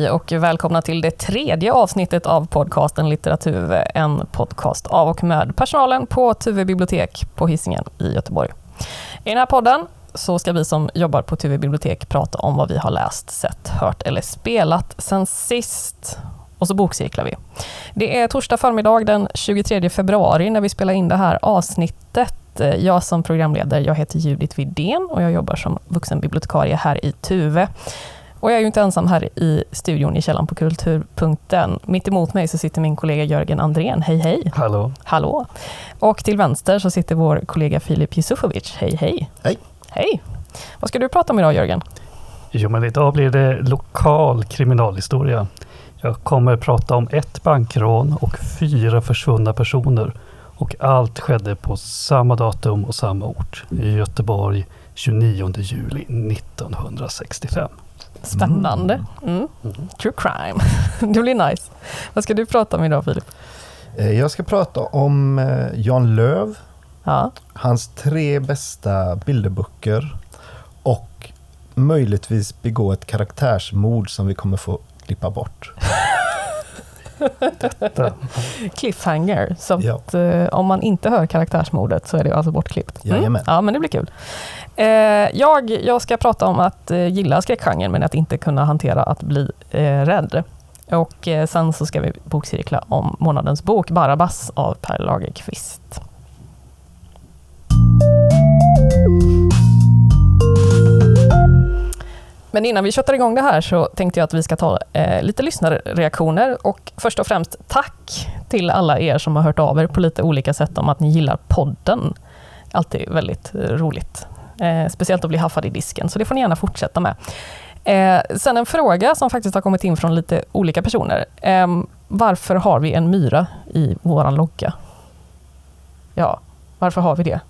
Hej och välkomna till det tredje avsnittet av podcasten Litteratur, en podcast av och med personalen på Tuve bibliotek på Hisingen i Göteborg. I den här podden så ska vi som jobbar på Tuve bibliotek prata om vad vi har läst, sett, hört eller spelat sen sist. Och så bokcirklar vi. Det är torsdag förmiddag den 23 februari när vi spelar in det här avsnittet. Jag som programledare, jag heter Judith Widén och jag jobbar som vuxenbibliotekarie här i Tuve. Och jag är ju inte ensam här i studion i källan på Kulturpunkten. Mitt emot mig så sitter min kollega Jörgen Andrén. Hej hej! Hallå! Hallå! Och till vänster så sitter vår kollega Filip Jusufovic. Hej hej! Hej! Hej! Vad ska du prata om idag Jörgen? Jo, men idag blir det lokal kriminalhistoria. Jag kommer prata om ett bankrån och fyra försvunna personer. Och allt skedde på samma datum och samma ort. I Göteborg 29 juli 1965. Spännande. Mm. True crime. Det blir nice. Vad ska du prata om idag Filip? Eh, Jag ska prata om eh, Jan Löv, Ja. hans tre bästa bilderböcker och möjligtvis begå ett karaktärsmord som vi kommer få klippa bort. Detta. Cliffhanger. Så Ja. eh, om man inte hör karaktärsmordet så är det alltså bortklippt. Jajamän. Ja, men det blir kul. Eh, jag, jag ska prata om att eh, gilla skräckgenren men att inte kunna hantera att bli eh, rädd. Och eh, sen så ska vi bokcirkla om månadens bok Barabbas av Per Lagerkvist. Men innan vi köttar igång det här så tänkte jag att vi ska ta eh, lite lyssnarreaktioner och först och främst tack till alla er som har hört av er på lite olika sätt om att ni gillar podden. Alltid väldigt eh, roligt. Eh, speciellt att bli haffad i disken, så det får ni gärna fortsätta med. Eh, sen en fråga som faktiskt har kommit in från lite olika personer. Eh, varför har vi en myra i våran logga? Ja, varför har vi det?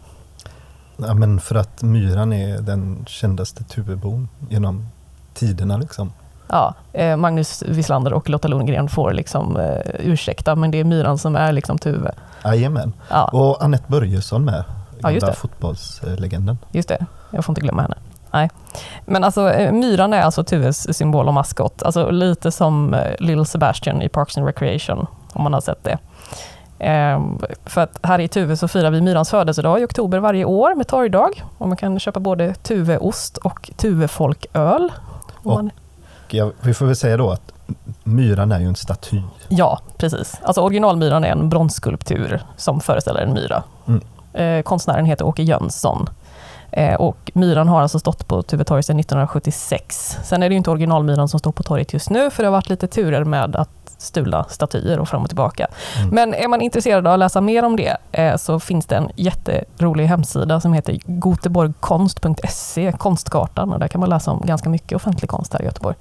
Ja, men för att myran är den kändaste Tuvebon genom tiderna. Liksom. Ja, eh, Magnus Wislander och Lotta Lundgren får liksom eh, ursäkta, men det är myran som är liksom Tuve. Jajamän. Ja, Och Annette Börjesson med, Ja, just det. fotbollslegenden. just det. Jag får inte glömma henne. Nej. Men alltså, eh, myran är alltså Tuves symbol och maskot. Alltså lite som eh, Little Sebastian i Parks and Recreation, om man har sett det. Ehm, för att här i Tuve så firar vi myrans födelsedag i oktober varje år med torgdag. Och man kan köpa både Tuveost och Tuvefolköl. Och- man- Ja, vi får väl säga då att myran är ju en staty. Ja, precis. Alltså originalmyran är en bronsskulptur som föreställer en myra. Mm. Eh, konstnären heter Åke Jönsson. Eh, och myran har alltså stått på Tuvetorg sedan 1976. Sen är det ju inte originalmyran som står på torget just nu, för det har varit lite turer med att stula statyer och fram och tillbaka. Mm. Men är man intresserad av att läsa mer om det eh, så finns det en jätterolig hemsida som heter goteborgkonst.se, Konstkartan, och där kan man läsa om ganska mycket offentlig konst här i Göteborg.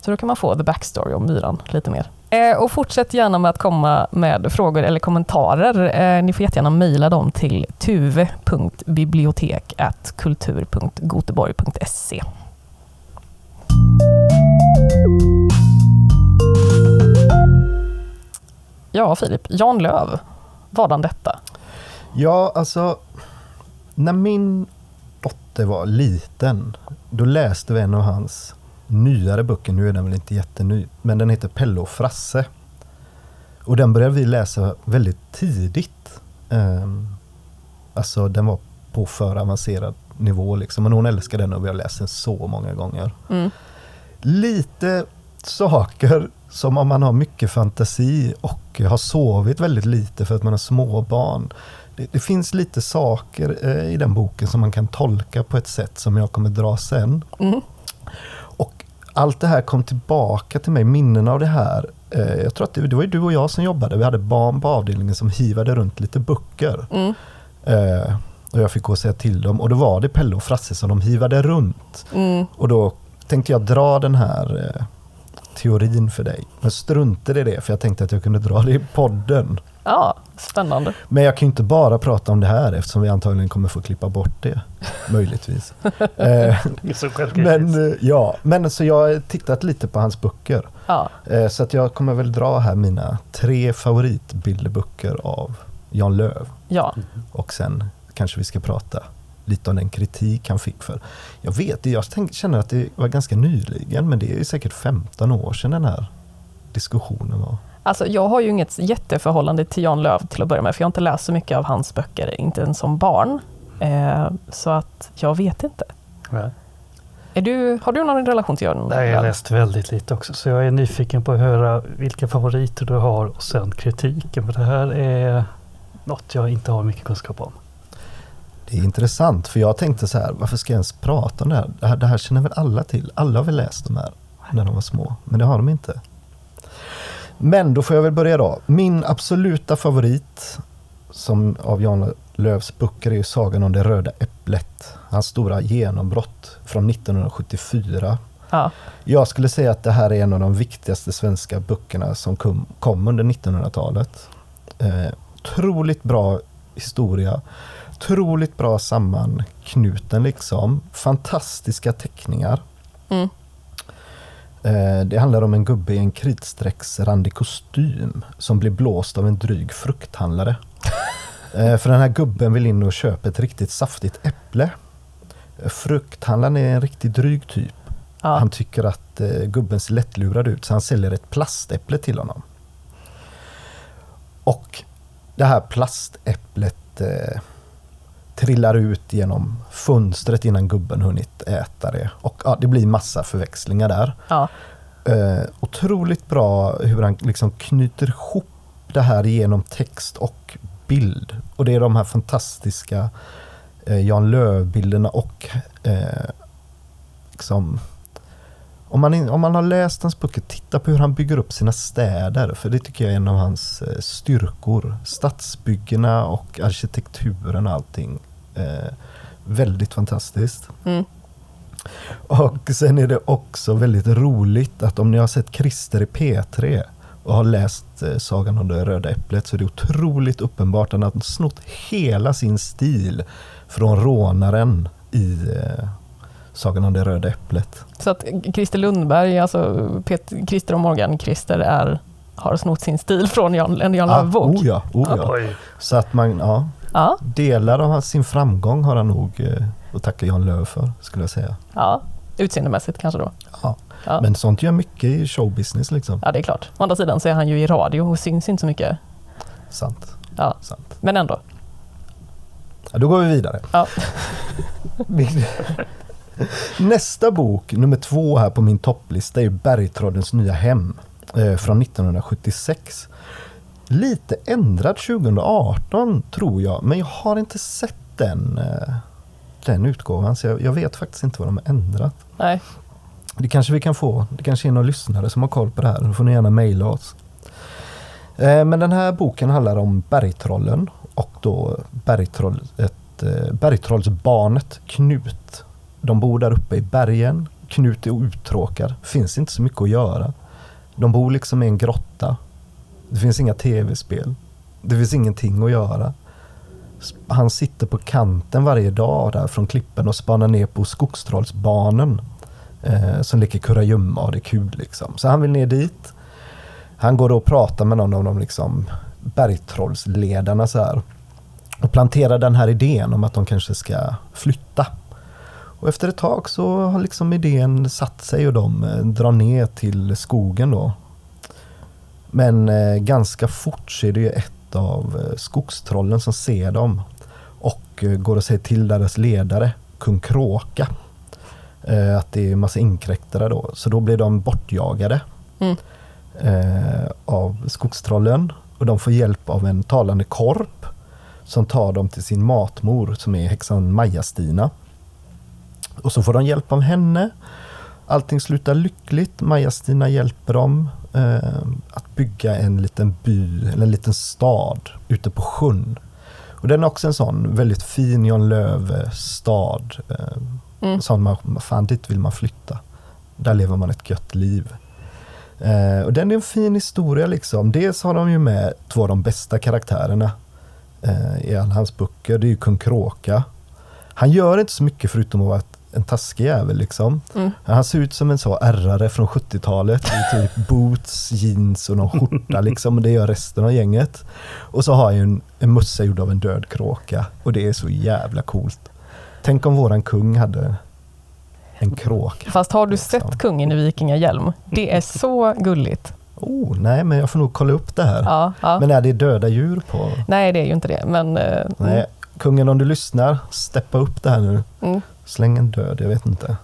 Så då kan man få the backstory om myran lite mer. Eh, och fortsätt gärna med att komma med frågor eller kommentarer. Eh, ni får jättegärna mejla dem till tuve.bibliotek.kultur.goteborg.se. Ja, Filip. Jan Löv. Vadan detta? Ja, alltså när min dotter var liten, då läste vi en av hans nyare böcker. Nu är den väl inte jätteny, men den heter Pelle och Frasse. Och den började vi läsa väldigt tidigt. Ehm, alltså den var på för avancerad nivå liksom. Men hon älskade den och vi har läst den så många gånger. Mm. Lite saker som om man har mycket fantasi och har sovit väldigt lite för att man har småbarn. Det, det finns lite saker eh, i den boken som man kan tolka på ett sätt som jag kommer dra sen. Mm. Allt det här kom tillbaka till mig, minnen av det här. Eh, jag tror att det, det var ju du och jag som jobbade. Vi hade barn på avdelningen som hivade runt lite böcker. Mm. Eh, och jag fick gå och säga till dem. Och då var det Pelle och Frasse som de hivade runt. Mm. Och då tänkte jag dra den här eh, teorin för dig. Men struntade i det för jag tänkte att jag kunde dra det i podden. Ja, spännande. Men jag kan ju inte bara prata om det här eftersom vi antagligen kommer få klippa bort det. Möjligtvis. eh, men eh, ja, men så jag har tittat lite på hans böcker. Ja, Eh, så att jag kommer väl dra här mina tre favoritbilderböcker av Jan Löv. ja. Och sen kanske vi ska prata lite av den kritik han fick för. Jag vet, jag känner att det var ganska nyligen, men det är säkert 15 år sedan den här diskussionen var. Alltså, jag har ju inget jätteförhållande till Jan Löv till att börja med, för jag har inte läst så mycket av hans böcker, inte ens som barn. Eh, så att jag vet inte. Ja. Är du, har du någon relation till Jan Nej, jag har läst väldigt lite också, så jag är nyfiken på att höra vilka favoriter du har och sen kritiken. För det här är något jag inte har mycket kunskap om. Det är intressant, för jag tänkte så här, varför ska jag ens prata om det här? Det här, det här känner väl alla till? Alla har väl läst de här när de var små, men det har de inte. Men då får jag väl börja då. Min absoluta favorit som av Jan Lövs böcker är ju Sagan om det röda äpplet. Hans stora genombrott från 1974. Ja. Jag skulle säga att det här är en av de viktigaste svenska böckerna som kom, kom under 1900-talet. Eh, otroligt bra historia. Otroligt bra sammanknuten liksom. Fantastiska teckningar. Mm. Eh, det handlar om en gubbe i en kritstrecksrandig kostym som blir blåst av en dryg frukthandlare. Eh, för den här gubben vill in och köpa ett riktigt saftigt äpple. Frukthandlaren är en riktigt dryg typ. Ja. Han tycker att eh, gubben ser lättlurad ut så han säljer ett plastäpple till honom. Och det här plastäpplet trillar ut genom fönstret innan gubben hunnit äta det. Och ja, det blir massa förväxlingar där. Ja. Eh, otroligt bra hur han liksom knyter ihop det här genom text och bild. Och det är de här fantastiska eh, Jan Löv-bilderna och eh, liksom om man, om man har läst hans böcker, titta på hur han bygger upp sina städer. För det tycker jag är en av hans eh, styrkor. Stadsbyggena och arkitekturen och allting. Eh, väldigt fantastiskt. Mm. Och sen är det också väldigt roligt att om ni har sett Christer i P3 och har läst eh, Sagan om det röda äpplet så är det otroligt uppenbart att han har snott hela sin stil från rånaren i eh, Sagan om det röda äpplet. Så att Christer Lundberg, alltså Pet, Christer och Morgan Christer är, har snott sin stil från Jan, en Jan Ah, Lööf-bok. oh ja, oh ja. Oj. Så att man, ja, Ja, delar av sin framgång har han nog eh, att tacka Jan Lööf för, skulle jag säga. ja. Utseendemässigt kanske då. Ja. Ja. Men sånt gör mycket i showbusiness liksom. ja, det är klart. Å andra sidan så är han ju i radio och syns inte så mycket. Sant. Ja, Sant. men ändå. Ja, då går vi vidare. Ja. Min- Nästa bok, nummer två här på min topplista, är Bergtrollens nya hem eh, från 1976. Lite ändrad 2018 tror jag, men jag har inte sett den, eh, den utgåvan så jag, jag vet faktiskt inte vad de har ändrat. Nej. Det kanske vi kan få. Det kanske är någon lyssnare som har koll på det här. Då får ni gärna mejla oss. Eh, Men den här boken handlar om bergtrollen och då bergtroll, ett, eh, bergtrollsbarnet Knut. De bor där uppe i bergen. Knut är uttråkad. finns inte så mycket att göra. De bor liksom i en grotta. Det finns inga tv-spel. Det finns ingenting att göra. Han sitter på kanten varje dag där från klippen och spanar ner på skogstrollsbarnen eh, som leker kurragömma och det är kul liksom. Så han vill ner dit. Han går då och pratar med någon av de liksom bergtrollsledarna så här. Och planterar den här idén om att de kanske ska flytta. Och efter ett tag så har liksom idén satt sig och de eh, drar ner till skogen då. Men eh, ganska fort så är det ju ett av eh, skogstrollen som ser dem och går och säger till deras ledare, kung Kråka, att det är massa inkräktare då. Så då blir de bortjagade Mm. av skogstrollen och de får hjälp av en talande korp som tar dem till sin matmor som är häxan Maja-Stina. Och så får de hjälp av henne. Allting slutar lyckligt. Maja-Stina hjälper dem eh, att bygga en liten by, eller en liten stad ute på sjön. Och den är också en sån väldigt fin Jan Lööf-stad. Eh, Mm. Sån man, fan dit vill man flytta. Där lever man ett gött liv. Eh, och den är en fin historia liksom. Dels har de ju med två av de bästa karaktärerna eh, i alla hans böcker. Det är ju kung Kråka. Han gör inte så mycket förutom att vara ett, en taskig jävel liksom. Mm. Han ser ut som en så ärrare från 70-talet. i typ boots, jeans och någon skjorta liksom. Och det gör resten av gänget. Och så har han ju en, en mössa gjord av en död kråka. Och det är så jävla coolt. Tänk om våran kung hade en kråka. Fast har du Liksom. sett kungen i vikingahjälm? Det är så gulligt. Oh, nej, men jag får nog kolla upp det här. Ja, ja. Men är det döda djur på? Nej, det är ju inte det. Men, eh, Nej, kungen om du lyssnar, steppa upp det här nu. Mm. Släng en död, jag vet inte.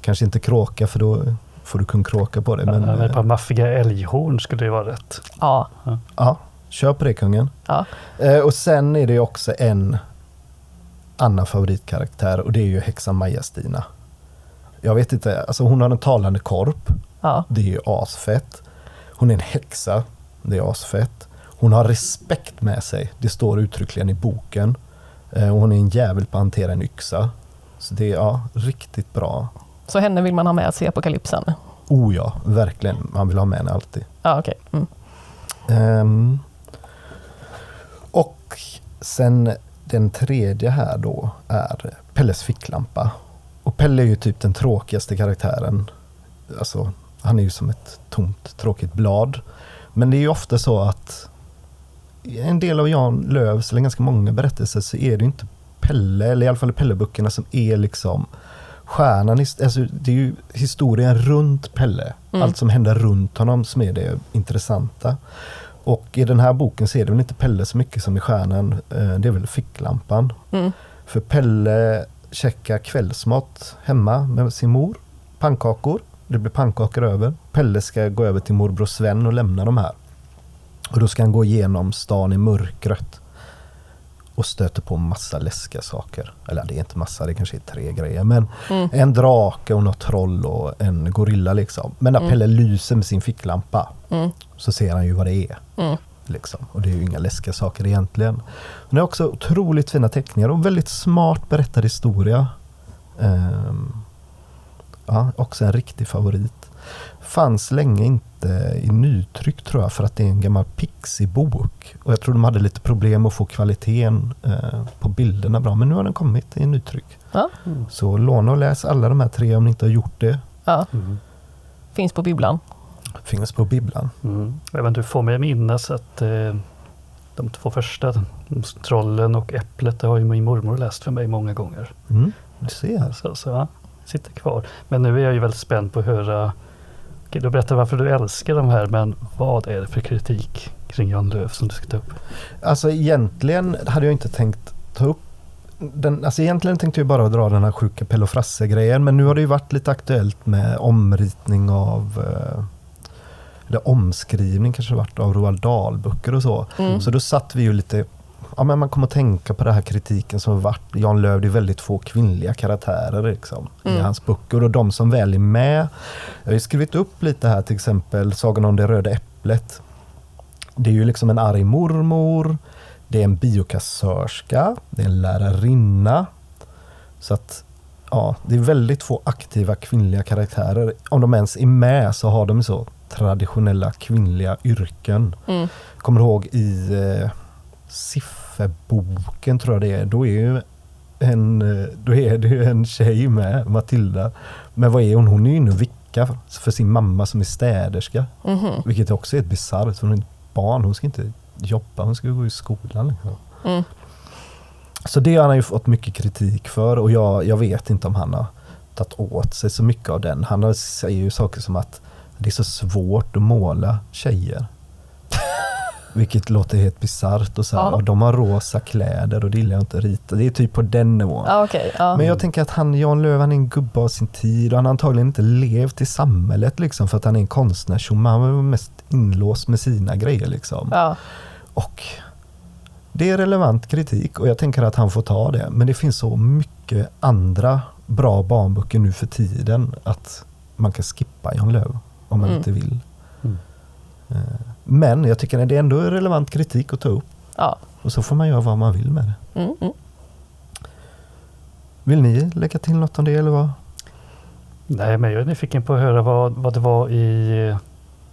Kanske inte kråka för då får du kung kråka på dig. Men, Men, men ett eh, par maffiga älghorn skulle ju vara rätt. ja, ja, kör på det kungen. ja. Eh, och sen är det ju också en annan favoritkaraktär och det är ju häxan Maja-Stina. Jag vet inte, alltså hon har en talande korp. ja. Det är ju asfett. Hon är en häxa. Det är asfett. Hon har respekt med sig. Det står uttryckligen i boken. Eh, och hon är en jävel på att hantera en yxa. Så det är ja, riktigt bra. Så henne vill man ha med sig i apokalypsen? Oh ja, verkligen. Man vill ha med henne alltid. Ja, okej. Mm. Ehm, och sen den tredje här då är Pelles ficklampa. Och Pelle är ju typ den tråkigaste karaktären. Alltså, han är ju som ett tomt, tråkigt blad. Men det är ju ofta så att en del av Jan Lövs, eller ganska många berättelser, så är det ju inte Pelle, eller i alla fall i Pelle-böckerna, som är liksom stjärnan. i- Alltså, det är ju historien runt Pelle. Mm. Allt som händer runt honom som är det intressanta. Och i den här boken så är det väl inte Pelle så mycket som är stjärnan. eh, Det är väl ficklampan. Mm. För Pelle käkar kvällsmat hemma med sin mor. Pannkakor. Det blir pannkakor över. Pelle ska gå över till morbror Sven och lämna de här. Och då ska han gå igenom stan i mörkret. Och stöter på massa läskiga saker. Eller det är inte massa, det kanske är tre grejer. Men Mm. en drake och något troll och en gorilla liksom. Men när Mm. Pelle lyser med sin ficklampa Mm. så ser han ju vad det är. Mm. Liksom. Och det är ju inga läskiga saker egentligen. Men det är också otroligt fina teckningar och väldigt smart berättad historia. Ehm, ja, också en riktig favorit. Fanns länge inte i nytryck tror jag för att det är en gammal Pixie-bok. Och jag tror de hade lite problem att få kvaliteten eh, på bilderna bra. Men nu har den kommit i nytryck. Ja. Så låna och läs alla de här tre om ni inte har gjort det. ja. Mm. Finns på bibblan. Finns på bibblan. Mm. Även du får mig minnas att eh, de två första, Trollen och Äpplet, det har ju min mormor läst för mig många gånger. Mm, du ser. Så, så ja, sitter kvar. Men nu är jag ju väldigt spänd på att höra, du berättar varför du älskar de här, men vad är det för kritik kring Jan Lööf som du ska ta upp? Alltså egentligen hade jag inte tänkt ta upp den, alltså egentligen tänkte jag bara dra den här sjuka Pelle och Frasse-grejen men nu har det ju varit lite aktuellt med omritning av eh, eller omskrivning kanske det varit av Roald Dahl-böcker och så. Mm. Så då satt vi ju lite, ja men man kommer att tänka på den här kritiken som varit, Jan Lööf, det är väldigt få kvinnliga karaktärer liksom, i Mm. hans böcker och de som väl är med. Jag har ju skrivit upp lite här till exempel Sagan om det röda äpplet. Det är ju liksom en arg mormor, det är en biokassörska, det är en lärarinna. Så att ja, det är väldigt få aktiva kvinnliga karaktärer. Om de ens är med så har de så traditionella kvinnliga yrken. Mm. Kommer ihåg i eh, Sifferboken tror jag det är. Då är ju en, eh, då är det ju en tjej med, Matilda. Men vad är hon? Hon är ju inne och vickar för sin mamma som är städerska. Mhm. Vilket också är ett bisarrt. Hon är ett barn. Hon ska inte jobba. Hon ska gå i skolan. Liksom. Mm. Så det har han ju fått mycket kritik för och jag, jag vet inte om han har tagit åt sig så mycket av den. Han säger ju saker som att det är så svårt att måla tjejer. Vilket låter helt bisarrt och så här, Ja. och de har rosa kläder och det gillar jag inte att rita. Det är typ på den nivån. Ja, okej. ja. Men jag tänker att han, Jan Lööf, han är en gubbe av sin tid och han har antagligen inte levt i samhället liksom för att han är en konstnärstjomme. Han var mest inlåst med sina grejer liksom. ja. Och det är relevant kritik och jag tänker att han får ta det. Men det finns så mycket andra bra barnböcker nu för tiden att man kan skippa Jan Lööf om man Mm. inte vill. Mm. Men jag tycker att det är ändå är relevant kritik att ta upp ja. och så får man göra vad man vill med det. Mm, mm. Vill ni lägga till något om det eller vad? Nej, men jag är nyfiken på att höra vad, vad det var i eh,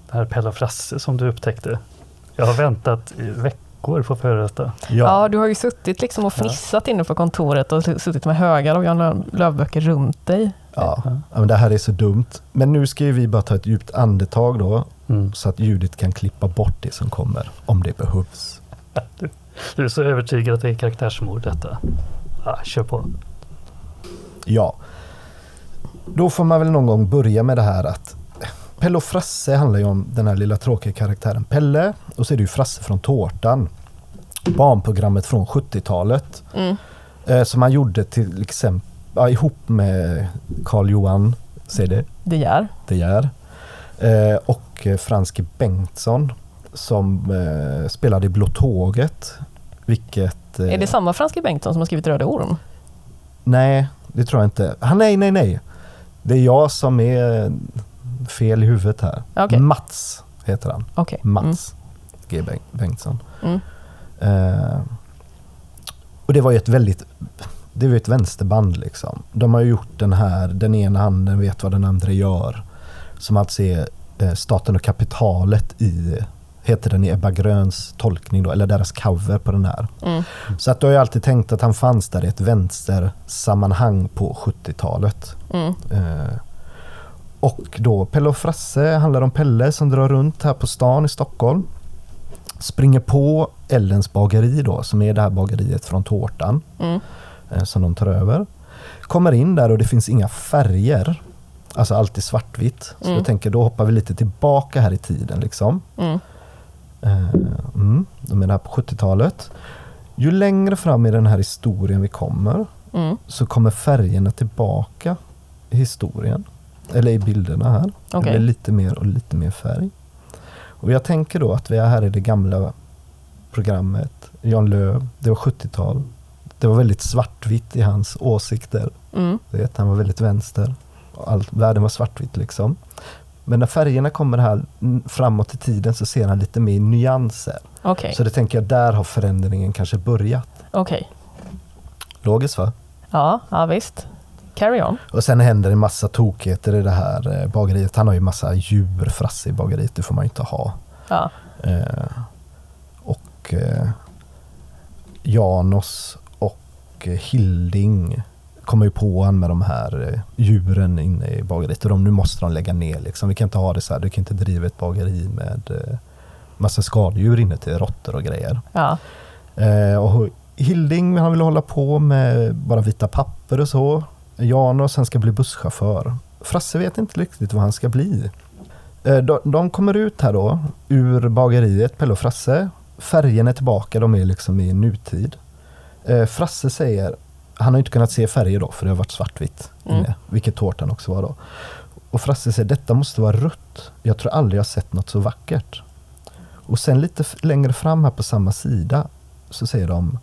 det här Pelle och Frasse som du upptäckte. Jag har väntat i veckor på att få höra detta. Ja, du har ju suttit liksom och fnissat inne på kontoret och suttit med högar av Jan Lö- Lööf-böcker runt dig. Ja. ja, men det här är så dumt. Men nu ska ju vi bara ta ett djupt andetag då Mm. så att Judit kan klippa bort det som kommer om det behövs. Du är så övertygad att det är karaktärsmord detta. Ah, kör på. Ja. Då får man väl någon gång börja med det här att Pelle och Frasse handlar ju om den här lilla tråkiga karaktären Pelle och så är det ju Frasse från Tårtan. Barnprogrammet från 70-talet. Mm. Eh, som han gjorde till exempel ja, ihop med Carl Johan CD Det gör. De Geer. Eh, och Franske Bengtsson som eh, spelade i Blå Tåget. Vilket... Eh, Är det samma Franske Bengtsson som har skrivit Röde Orm? Nej, det tror jag inte. Ah, nej, nej, nej. Det är jag som är fel i huvudet här. Okej. Mats heter han. Okej. Mats G. Beng- Bengtsson. Mm. Eh, och det var ju ett väldigt det var ett vänsterband liksom. De har ju gjort den här, den ena handen vet vad den andra gör. Som alltså är eh, Staten och kapitalet i, heter den i Ebba Gröns tolkning då, eller deras cover på den här. Mm. Så att då har jag alltid tänkt att han fanns där i ett vänstersammanhang på 70-talet. Mm. Eh, och då Pelle och Frasse handlar om Pelle som drar runt här på stan i Stockholm. Springer på Ellens bageri då, som är det här bageriet från Tårtan Mm. eh, som de tar över. Kommer in där och det finns inga färger. Alltså allt är svartvitt. Så Mm. jag tänker då hoppar vi lite tillbaka här i tiden liksom. Mm. Eh, mm, de där på 70-talet. Ju längre fram i den här historien vi kommer Mm. så kommer färgerna tillbaka i historien. Eller i bilderna här. Det Okej. blir lite mer och lite mer färg. Och jag tänker då att vi är här i det gamla programmet. Jan Löv, det var 70-tal. Det var väldigt svartvitt i hans åsikter. Mm. Vet, han var väldigt vänster. Allt, världen var svartvitt liksom. Men när färgerna kommer här framåt i tiden så ser han lite mer nyanser. Okej. Så det tänker jag, där har förändringen kanske börjat. Okej. Logiskt va? Ja, ja, visst. Carry on. Och sen händer det en massa tokigheter i det här eh, bageriet. Han har ju massa djur, Frasse i bageriet, det får man ju inte ha. Ja. Eh, och eh, Janos och eh, Hilding kommer ju på honom med de här eh, djuren inne i bageriet och de, nu måste de lägga ner liksom. Vi kan inte ha det så här, du kan inte driva ett bageri med eh, massa skadedjur inne till råttor och grejer. Ja. Eh, och Hilding han vill hålla på med bara vita papper och så. Janos han ska bli busschaufför. Frasse vet inte riktigt vad han ska bli. Eh, de, de kommer ut här då ur bageriet, Pelle och Frasse. Färgerna är tillbaka, de är liksom i nutid. Eh, Frasse säger, han har inte kunnat se färger då för det har varit svartvitt Mm. inne, vilket tårtan också var då. Och Frasse säger, detta måste vara rött. Jag tror aldrig jag sett något så vackert. Och sen lite längre fram här på samma sida så säger de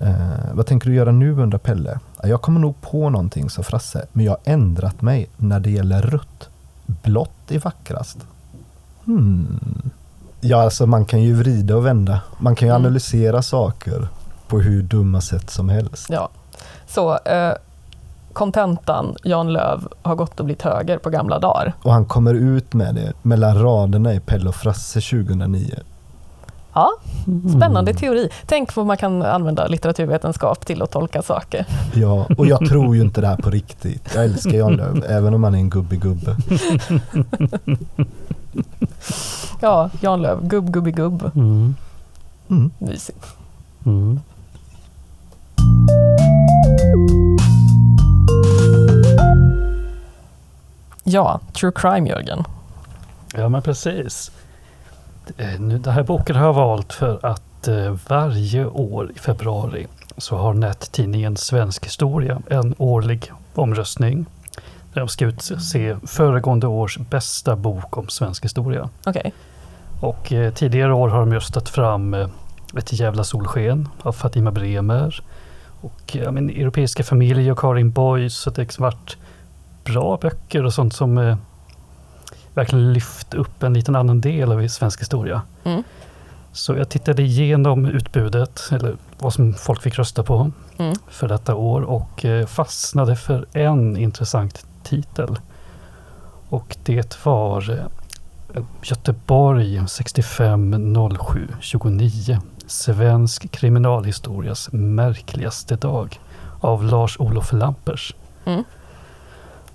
eh, Vad tänker du göra nu undrar Pelle? "Ja, Jag kommer nog på någonting sa Frasse, men jag har ändrat mig när det gäller rött. Blått är vackrast. Hmm. Ja, alltså man kan ju vrida och vända. Man kan ju Mm. analysera saker på hur dumma sätt som helst. ja. Så eh, kontentan, Jan Löv har gått och blivit höger på gamla dagar. Och han kommer ut med det mellan raderna i Pelle och Frasse 2009. Ja, spännande Mm. teori. Tänk vad man kan använda litteraturvetenskap till att tolka saker. Ja, och jag tror ju inte det här på riktigt. Jag älskar Jan Lööf, även om han är en gubbig gubbe. Ja, Jan Löv, gubb, gubbi, gubb. Mm. Mm. Mysigt. Mm. Ja, true crime Jörgen. Ja, men precis. Eh, Den här boken har jag valt för att eh, varje år i februari så har nättidningen Svensk historia en årlig omröstning. Där de ska utse föregående års bästa bok om svensk historia. Okej. Och eh, tidigare år har de röstat fram eh, Ett jävla solsken av Fatima Bremer. Och ja, men, Europeiska familjer och Karin Boys. Så det har liksom varit bra böcker och sånt som eh, verkligen lyft upp en liten annan del av svensk historia. Mm. Så jag tittade igenom utbudet, eller vad som folk fick rösta på Mm. för detta år och eh, fastnade för en intressant titel. Och det var eh, Göteborg 65 07 29. Svensk kriminalhistorias märkligaste dag av Lars-Olof Lampers. Mm.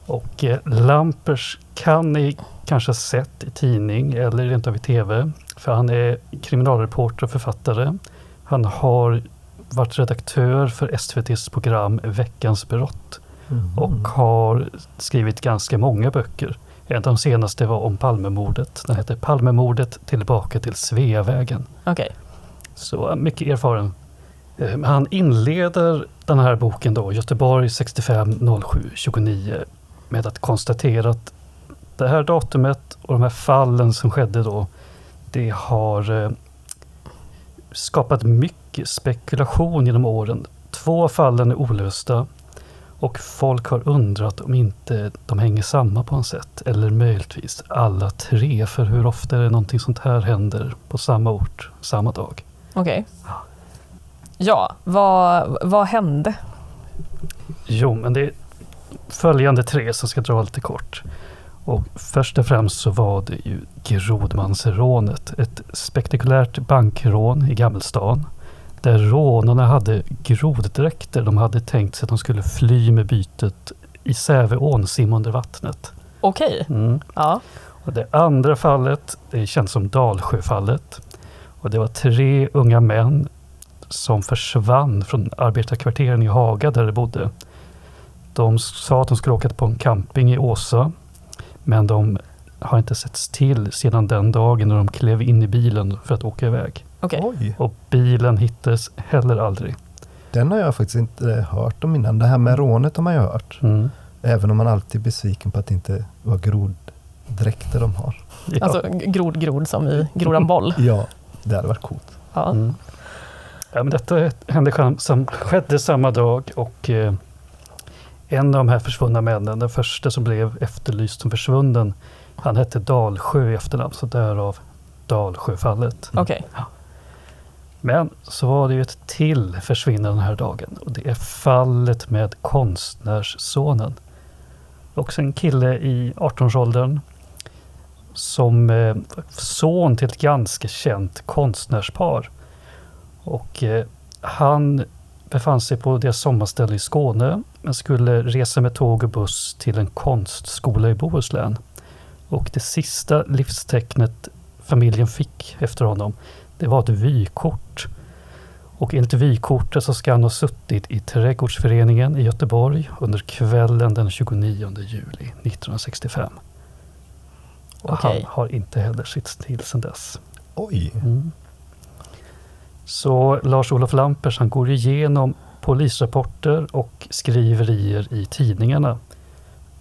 Och eh, Lampers kan ni kanske ha sett i tidning eller rent av i tv. För han är kriminalreporter och författare. Han har varit redaktör för SVTs program Veckans brott. Mm. och har skrivit ganska många böcker. En av de senaste var om Palmemordet. Den heter Palmemordet tillbaka till Sveavägen. Okej. Så mycket erfaren. Ehm, han inleder den här boken då, Göteborg 65 07 29 med att konstatera att det här datumet och de här fallen som skedde då, det har eh, skapat mycket spekulation genom åren. Två av fallen är olösta och folk har undrat om inte de hänger samman på något sätt. Eller möjligtvis alla tre, för hur ofta är det någonting sånt här händer på samma ort, samma dag? Okej. Ja, vad, vad hände? Jo, men det är följande tre som ska dra lite kort. Och först och främst så var det ju Grodmansrånet. Ett spektakulärt bankrån i Gammelstan. Där rånarna hade groddräkter. De hade tänkt sig att de skulle fly med bytet i Säveån, simma under vattnet. Okej. Mm. Ja. Och det andra fallet det känt som Dalsjöfallet. Och det var tre unga män som försvann från arbetarkvarteren i Haga där de bodde. De sa att de skulle åka på en camping i Åsa. Men de har inte setts till sedan den dagen när de klev in i bilen för att åka iväg. Okej. Oj, Och bilen hittades heller aldrig. den har jag faktiskt inte hört om innan. Det här med rånet har man ju hört. Mm. Även om man alltid är besviken på att det inte var groddräkter de har. Ja. Alltså grod, grod som i grodan boll. Ja, det hade varit coolt. Ja. Mm. Ja, men detta hände som skedde samma dag och eh, en av de här försvunna männen, den första som blev efterlyst som försvunnen, han hette Dalsjö i efternamn, så därav Dalsjöfallet. Okej. Men så var det ju ett till försvinnande den här dagen och det är fallet med konstnärssonen. Också en kille i 18-årsåldern som eh, son till ett ganska känt konstnärspar. Och eh, han befann sig på deras sommarställe i Skåne men skulle resa med tåg och buss till en konstskola i Bohuslän. Och det sista livstecknet familjen fick efter honom det var ett vykort. Och enligt vykortet så ska han ha suttit i Trädgårdsföreningen i Göteborg under kvällen den 29 juli 1965. Och Okej. han har inte heller sitts till sedan dess. Oj, Mm. Så Lars-Olof Lampers han går igenom polisrapporter och skriverier i tidningarna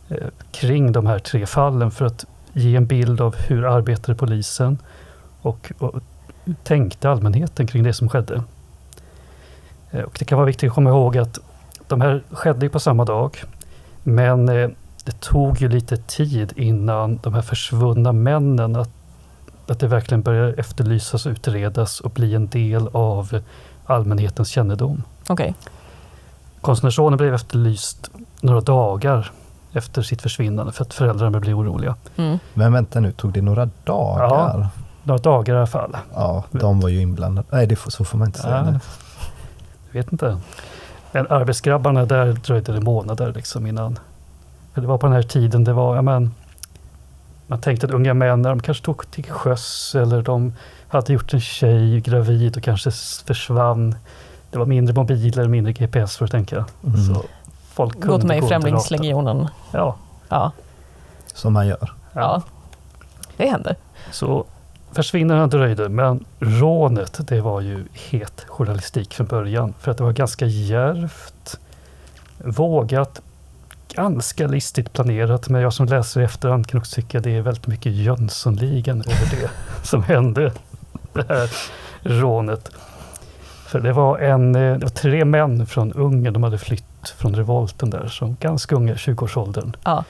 eh, kring de här tre fallen för att ge en bild av hur arbetade polisen och, och tänkte allmänheten kring det som skedde. Eh, och det kan vara viktigt att komma ihåg att de här skedde på samma dag men eh, det tog ju lite tid innan de här försvunna männen att att det verkligen börjar efterlysas, utredas och bli en del av allmänhetens kännedom. Okej. Konstnärssonen blev efterlyst några dagar efter sitt försvinnande för att föräldrarna blev oroliga. Mm. men vänta nu, tog det några dagar? Några dagar i alla fall. Ja, de var ju inblandade. Nej, det får, så får man inte säga. Ja, nu. jag vet inte. Men arbetsgrabbarna där dröjde det månader liksom innan. Det var på den här tiden det var, ja men, man tänkte att unga män, de kanske tog till sjöss eller de hade gjort en tjej gravid och kanske försvann. Det var mindre mobiler, mindre GPS för att tänka. Mm. Så folk kunde Gått med i Främlingslegionen. Ja, Ja. Som man gör. ja. Det händer. Så försvinnandet dröjde, men rånet det var ju het journalistik från början. För att det var ganska djärvt, vågat, ganska listigt planerat. Men jag som läser i efterhand kan också tycka det är väldigt mycket Jönssonligan över det som hände. Det här rånet. För det var, en, eh, det var tre män från Ungern, de hade flytt från revolten där, som ganska unga, 20-årsåldern. Ja.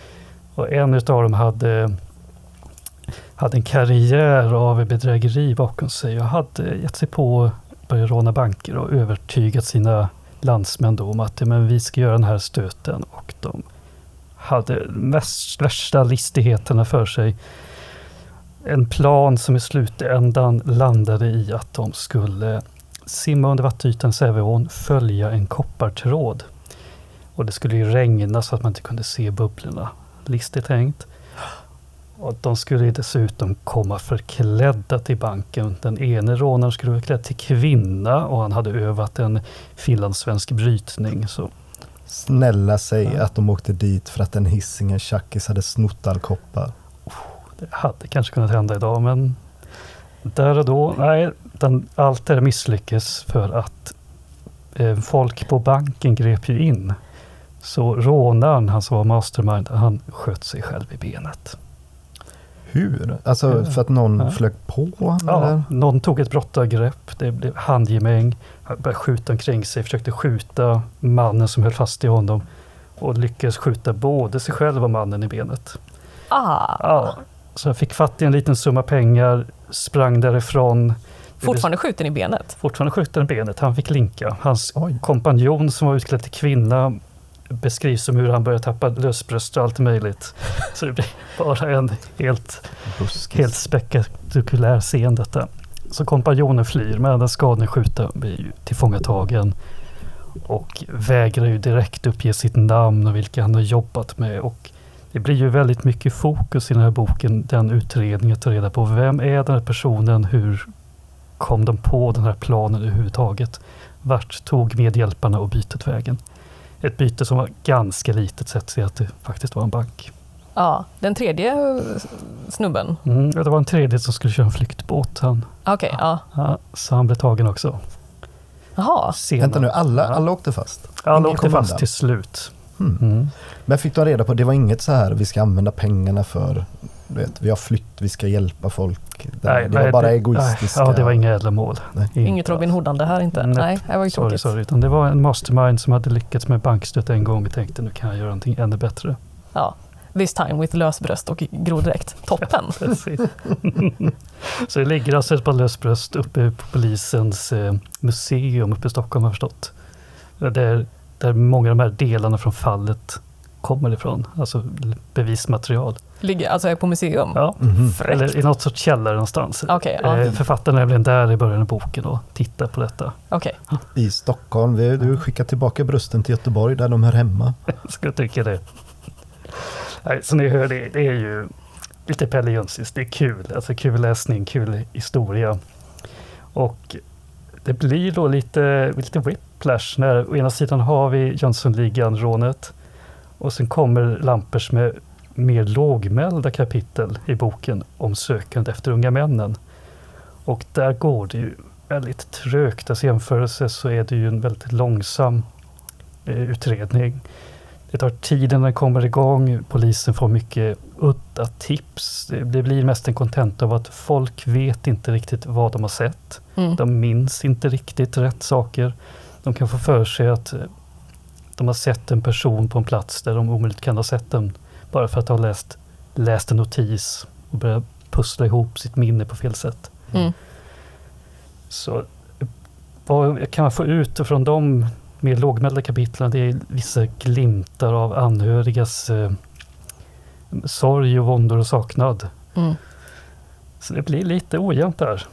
Och en utav dem hade, hade en karriär av bedrägeri bakom sig och hade gett sig på att börja råna banker och övertygat sina landsmän då om att men vi ska göra den här stöten. Och de hade mest, värsta listigheterna för sig. En plan som i slutändan landade i att de skulle simma under vattenytan i Säveån, följa en koppartråd. Och det skulle ju regna så att man inte kunde se bubblorna. Listigt tänkt. Och de skulle dessutom komma förklädda till banken. Den ene rånaren skulle vara klädd till kvinna och han hade övat en finlandssvensk brytning. Så Snälla säg Ja. att de åkte dit för att en Hisingen tjackis hade snott all koppar. Det hade kanske kunnat hända idag, men där och då, nej, den, allt det där misslyckas för att eh, folk på banken grep ju in. Så rånaren, han som var mastermind, han sköt sig själv i benet. Hur? Alltså för att någon Ja. flög på honom? Ja, Eller? någon tog ett brottargrepp, det blev handgemäng, han började skjuta omkring sig, försökte skjuta mannen som höll fast i honom och lyckades skjuta både sig själv och mannen i benet. Ah, Ja, så jag fick fatt i en liten summa pengar, sprang därifrån. fortfarande skjuten i benet. Fortfarande skjuten i benet, han fick linka. Hans Oj. kompanjon som var utklädd till kvinna beskrivs som hur han började tappa lösbröst och allt möjligt. Så det blir bara en helt Buskis. Helt spektakulär scen detta. Så kompanjonen flyr men den skadade skjuten blir ju tillfångatagen och vägrar ju direkt uppge sitt namn och vilka han har jobbat med. Och det blir ju väldigt mycket fokus i den här boken, den utredningen, att ta reda på vem är den här personen, hur kom de på den här planen överhuvudtaget? Vart tog medhjälparna och bytet vägen? Ett byte som var ganska litet sett till att det faktiskt var en bank. Ja, den tredje snubben. Mm, det var en tredje som skulle köra en flyktbåt. Han, Okej, ja. Ja, så han blev tagen också. Jaha. Senare. Vänta nu, alla, alla åkte fast? Alla Ingen åkte kom fast undan? till slut. Hmm. Mm. Men fick du reda på, det var inget så här, vi ska använda pengarna för, du vet, vi har flytt, vi ska hjälpa folk. det var bara egoistiska. Nej, ja, det var inga ädla mål. Nej. Inte Inget Robin Hoodande här inte. Nej. Nej, det var ju Sorry, sorry. Utan det var en mastermind som hade lyckats med bankstöt en gång och tänkte nu kan jag göra någonting ännu bättre. Ja. This time with lösbröst och grodräkt. Toppen. Precis. så det ligger alltså ett par lösbröst uppe på polisens eh, museum uppe i Stockholm har jag förstått. Där, där många av de här delarna från fallet kommer ifrån. Alltså bevismaterial. Ligger alltså är på museum. Ja. Mhm. Fräckt. Eller i något sorts källare någonstans. Okej, ja. Eh, Författaren är väl där i början av boken och tittar på detta. Okej. I Stockholm, vi, du skickar tillbaka brösten till Göteborg där de hör hemma. Ska tycka det. Som ni hör, det, det är ju lite Pelle Jönssons. Det är kul. Alltså kul läsning, kul historia. Och det blir då lite, lite whiplash när å ena sidan har vi Jönssonligan-rånet och sen kommer Lampers med mer lågmälda kapitel i boken om sökandet efter unga männen. Och där går det ju väldigt trögt. Alltså jämförelse så är det ju en väldigt långsam eh, utredning. Det tar tid innan den kommer igång. Polisen får mycket udda tips. Det, blir mest en kontent av att folk vet inte riktigt vad de har sett. Mm. De minns inte riktigt rätt saker. De kan få för sig att eh, de har sett en person på en plats där de omöjligt kan ha sett den. Bara för att ha läst, läst en notis och börjat pussla ihop sitt minne på fel sätt. Mm. Så eh, vad kan man få ut från de mer lågmälda kapitlen? Det är vissa glimtar av anhörigas eh, sorg och våndor och saknad. Mm. Så det blir lite ojämnt där.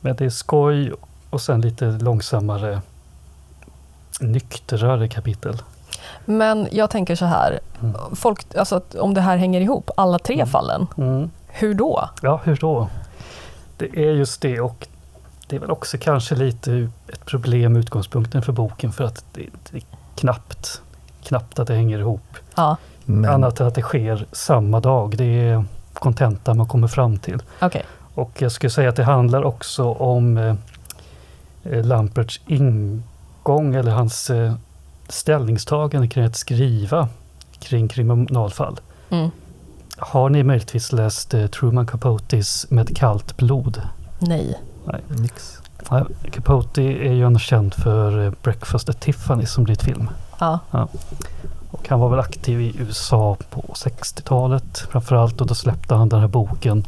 Men det är skoj och sen lite långsammare, nyktrare kapitel. Men jag tänker så här. Mm. Folk, alltså att om det här hänger ihop, alla tre Mm. fallen. Mm. Hur då? Ja, hur då? Det är just det och det är väl också kanske lite ett problem med utgångspunkten för boken för att det, det är knappt, knappt att det hänger ihop. Ja, Men Annat än att det sker samma dag. Det är kontenta man kommer fram till. okej. Och jag skulle säga att det handlar också om eh, eh, Lamperts ingång eller hans eh, ställningstagande kring att skriva kring kriminalfall. Mm. Har ni möjligtvis läst eh, Truman Capotes Med kallt blod? Nej. Nix. Ja, Capote är ju annars känd för eh, Breakfast at Tiffany som blivit film. Ja. Och han var väl aktiv i USA på 60-talet framförallt och då släppte han den här boken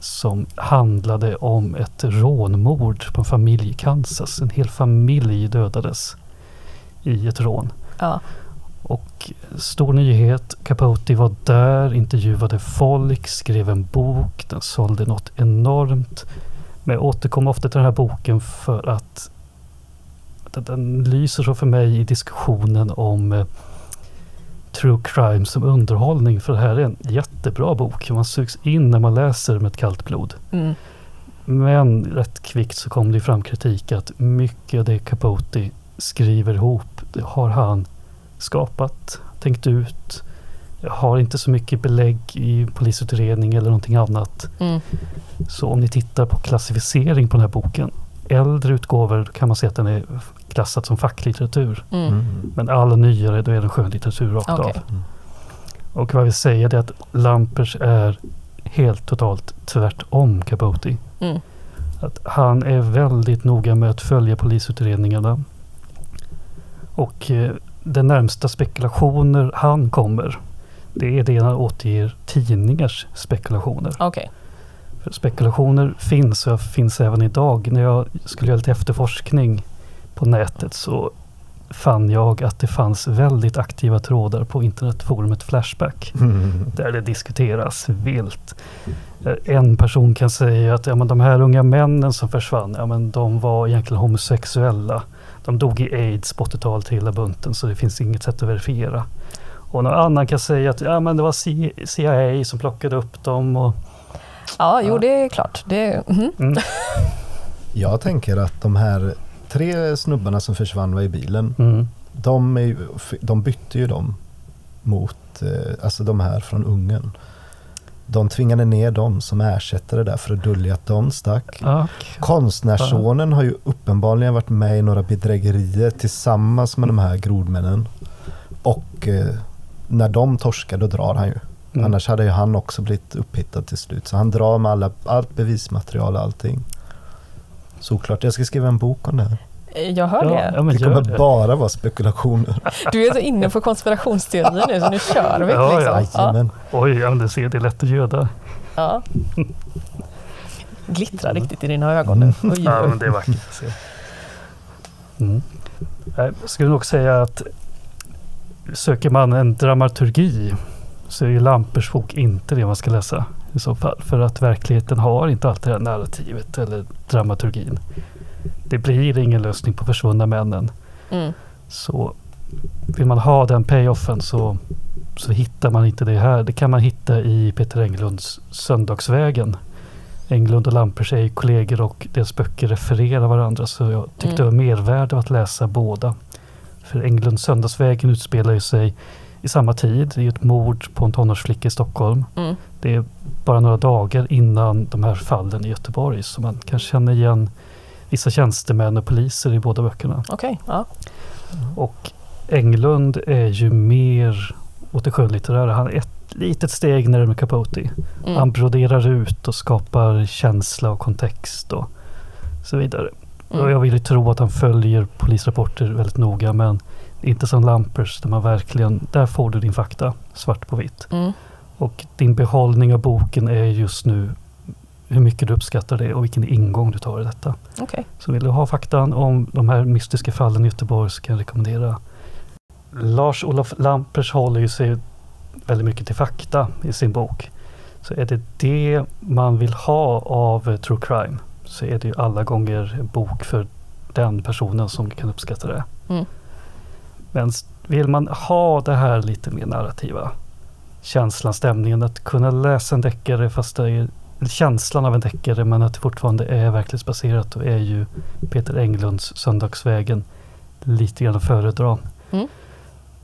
som handlade om ett rånmord på en familj i Kansas. En hel familj dödades i ett rån. Ja. Och stor nyhet, Capote var där, intervjuade folk, skrev en bok, den sålde något enormt. Men jag återkommer ofta till den här boken för att den, lyser så för mig i diskussionen om eh, true crime som underhållning. För det här är en jättebra bok. Man sugs in när man läser med ett kallt blod. Mm. Men rätt kvickt så kom det fram kritik att mycket av det Capote skriver ihop, det har han skapat, tänkt ut. Jag har inte så mycket belägg i polisutredning eller någonting annat. Mm. Så om ni tittar på klassificering på den här boken, äldre utgåvor kan man se att den är klassad som facklitteratur. Mm. Mm. Men alla nyare, då är den skönlitteratur rakt Okej. av. Och vad vi säger det är att Lampers är helt totalt tvärtom Capote. Mm. Att han är väldigt noga med att följa polisutredningarna. Och eh, den närmsta spekulationer han kommer, det är det han återger tidningars spekulationer. Okej. För spekulationer finns och finns även idag. När jag skulle göra lite efterforskning på nätet så fann jag att det fanns väldigt aktiva trådar på internetforumet Flashback. Mm. Där det diskuteras vilt. Eh, En person kan säga att ja, men de här unga männen som försvann, ja, men de var egentligen homosexuella. De dog i aids på 80-talet hela bunten så det finns inget sätt att verifiera. Och någon annan kan säga att ja, men det var C- CIA som plockade upp dem. Och, Ja, jo Ja. det är klart. Det, mhm. mm, Jag tänker att de här tre snubbarna som försvann var i bilen. mm, De, är ju, de bytte ju dem mot eh, alltså de här från Ungern. De tvingade ner dem som ersättare där för att dölja att de stack. ja, Konstnärssonen har ju uppenbarligen varit med i några bedrägerier tillsammans med de här grodmännen. Och eh, när de torskar då drar han ju. mm. Annars hade ju han också blivit upphittad till slut. Så han drar med alla, allt bevismaterial och allting. Såklart, jag ska skriva en bok om det här. Jag hör ja, det. ja, men Det kommer det. bara vara spekulationer. Du är så inne på konspirationsteorier nu så nu kör vi. Ja, liksom. ja. Jajamän. Oj, ja, det ser det är lätt att göda. Ja. Glittrar riktigt i dina ögon nu. Oj, Ja, oj. men det är vackert att se. Mm. Jag skulle nog säga att söker man en dramaturgi så är ju Lampers bok inte det man ska läsa i så fall. För att verkligheten har inte alltid det här narrativet eller dramaturgin. Det blir ingen lösning på försvunna männen. Mm. Så vill man ha den payoffen så, så hittar man inte det här. Det kan man hitta i Peter Englunds Söndagsvägen. Englund och Lampers är ju kollegor och deras böcker refererar varandra så jag tyckte Mm. det var mervärde att läsa båda. För Englunds Söndagsvägen utspelar ju sig i samma tid. Det är ett mord på en tonårsflicka i Stockholm. Mm. Det är bara några dagar innan de här fallen i Göteborg så man kan känna igen vissa tjänstemän och poliser i båda böckerna. Okej, ja. Och Englund är ju mer åt det skönlitterära. Han är ett litet steg närmare Capote. Han Mm. broderar ut och skapar känsla och kontext och så vidare. Och jag Mm. vill ju tro att han följer polisrapporter väldigt noga men inte som Lampers där man verkligen, där får du din fakta svart på vitt. Mm. Och din behållning av boken är just nu hur mycket du uppskattar det och vilken ingång du tar i detta. Okej. Så vill du ha faktan om de här mystiska fallen i Göteborg så kan jag rekommendera. Lars-Olof Lampers håller ju sig väldigt mycket till fakta i sin bok. Så är det det man vill ha av true crime så är det ju alla gånger en bok för den personen som kan uppskatta det. Mm. Men vill man ha det här lite mer narrativa känslan, stämningen, att kunna läsa en deckare fast det är känslan av en deckare men att det fortfarande är verklighetsbaserat och är ju Peter Englunds Söndagsvägen lite grann att föredra. Mm.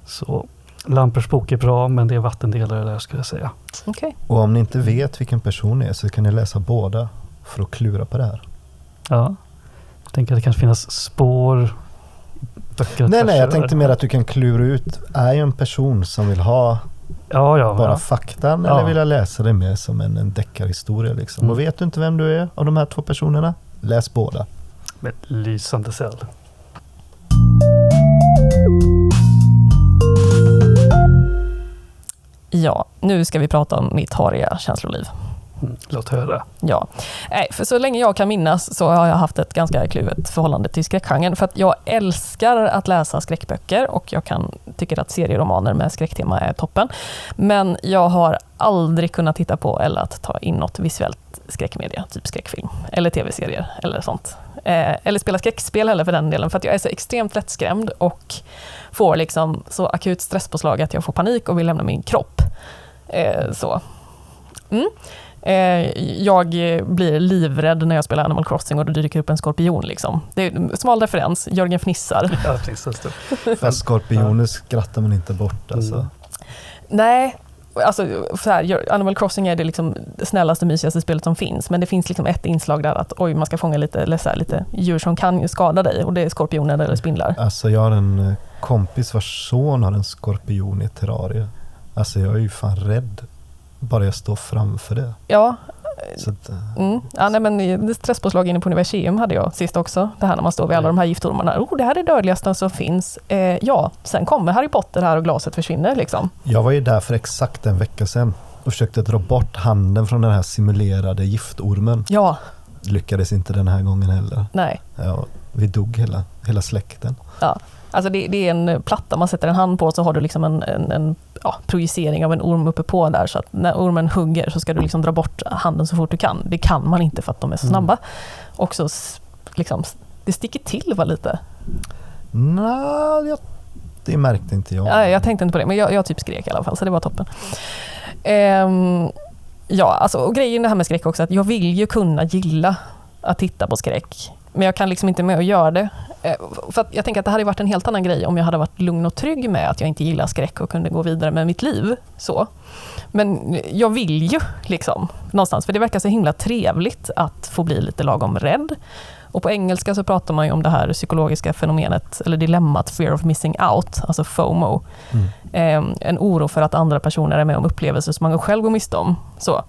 Så Lampers bok är bra men det är vattendelare där skulle jag säga. Okej. Och om ni inte vet vilken person det är så kan ni läsa båda för att klura på det här. Ja. Jag tänker att det kanske finns spår Nej, nej, jag tänkte mer att du kan klura ut. Är jag en person som vill ha Ja, ja. bara ja. faktan Ja. eller vill jag läsa det mer som en, en deckarhistoria liksom? Mm. Och vet du inte vem du är av de här två personerna? Läs båda. Med lysande cell. Ja, nu ska vi prata om mitt hariga känsloliv. Mm. Låt höra. Ja, Nej, för så länge jag kan minnas så har jag haft ett ganska kluvet förhållande till skräckgenren. För att jag älskar att läsa skräckböcker och jag kan, tycker att serieromaner med skräcktema är toppen. Men jag har aldrig kunnat titta på eller att ta in något visuellt skräckmedia, typ skräckfilm eller tv-serier eller sånt. Eh, eller spela skräckspel heller för den delen, för att jag är så extremt lättskrämd och får liksom så akut stresspåslag att jag får panik och vill lämna min kropp. Eh, så. Mm. Eh, jag blir livrädd när jag spelar Animal Crossing och det dyker upp en skorpion. Liksom. Det är en smal referens, Jörgen fnissar. Ja, precis. Fast skorpioner skrattar man inte bort alltså. Mm. Nej, alltså, så här, Animal Crossing är det liksom snällaste, mysigaste spelet som finns. Men det finns liksom ett inslag där att oj, man ska fånga lite, eller så här, lite djur som kan skada dig. Och det är skorpioner eller spindlar. Alltså jag har en eh, kompis vars son har en skorpion i ett terrarie. Alltså jag är ju fan rädd. Bara jag står framför det. Ja, Så att, eh, Mm. Ja, nej, men det stresspåslag inne på Universium hade jag sist också. Det här när man står vid alla de här giftormarna. Oh, det här är dödligaste som finns. Eh, ja, sen kommer Harry Potter här och glaset försvinner. Liksom. jag var ju där för exakt en vecka sedan och försökte dra bort handen från den här simulerade giftormen. Ja, Lyckades inte den här gången heller. nej. Ja, vi dog hela, hela släkten. Ja. Alltså det, det är en platta man sätter en hand på så har du liksom en, en, en ja, projicering av en orm uppe på där. Så att när ormen hugger så ska du liksom dra bort handen så fort du kan. Det kan man inte för att de är så Mm. snabba. Och så liksom, det sticker till va, lite. Nej, jag, det märkte inte jag. Ja, jag tänkte inte på det, men jag, jag typ skrek i alla fall, så det var toppen. Ehm, ja, alltså, och grejen det här med skräck också, att jag vill ju kunna gilla att titta på skräck. Men jag kan liksom inte med att göra det. Eh, För jag tänker att det hade varit en helt annan grej om jag hade varit lugn och trygg med att jag inte gillar skräck och kunde gå vidare med mitt liv. Så. Men jag vill ju liksom någonstans, för det verkar så himla trevligt att få bli lite lagom rädd. Och på engelska så pratar man om det här psykologiska fenomenet, eller dilemmat fear of missing out, alltså FOMO. Mm. Eh, en oro för att andra personer är med om upplevelser som man själv går miste om. Så.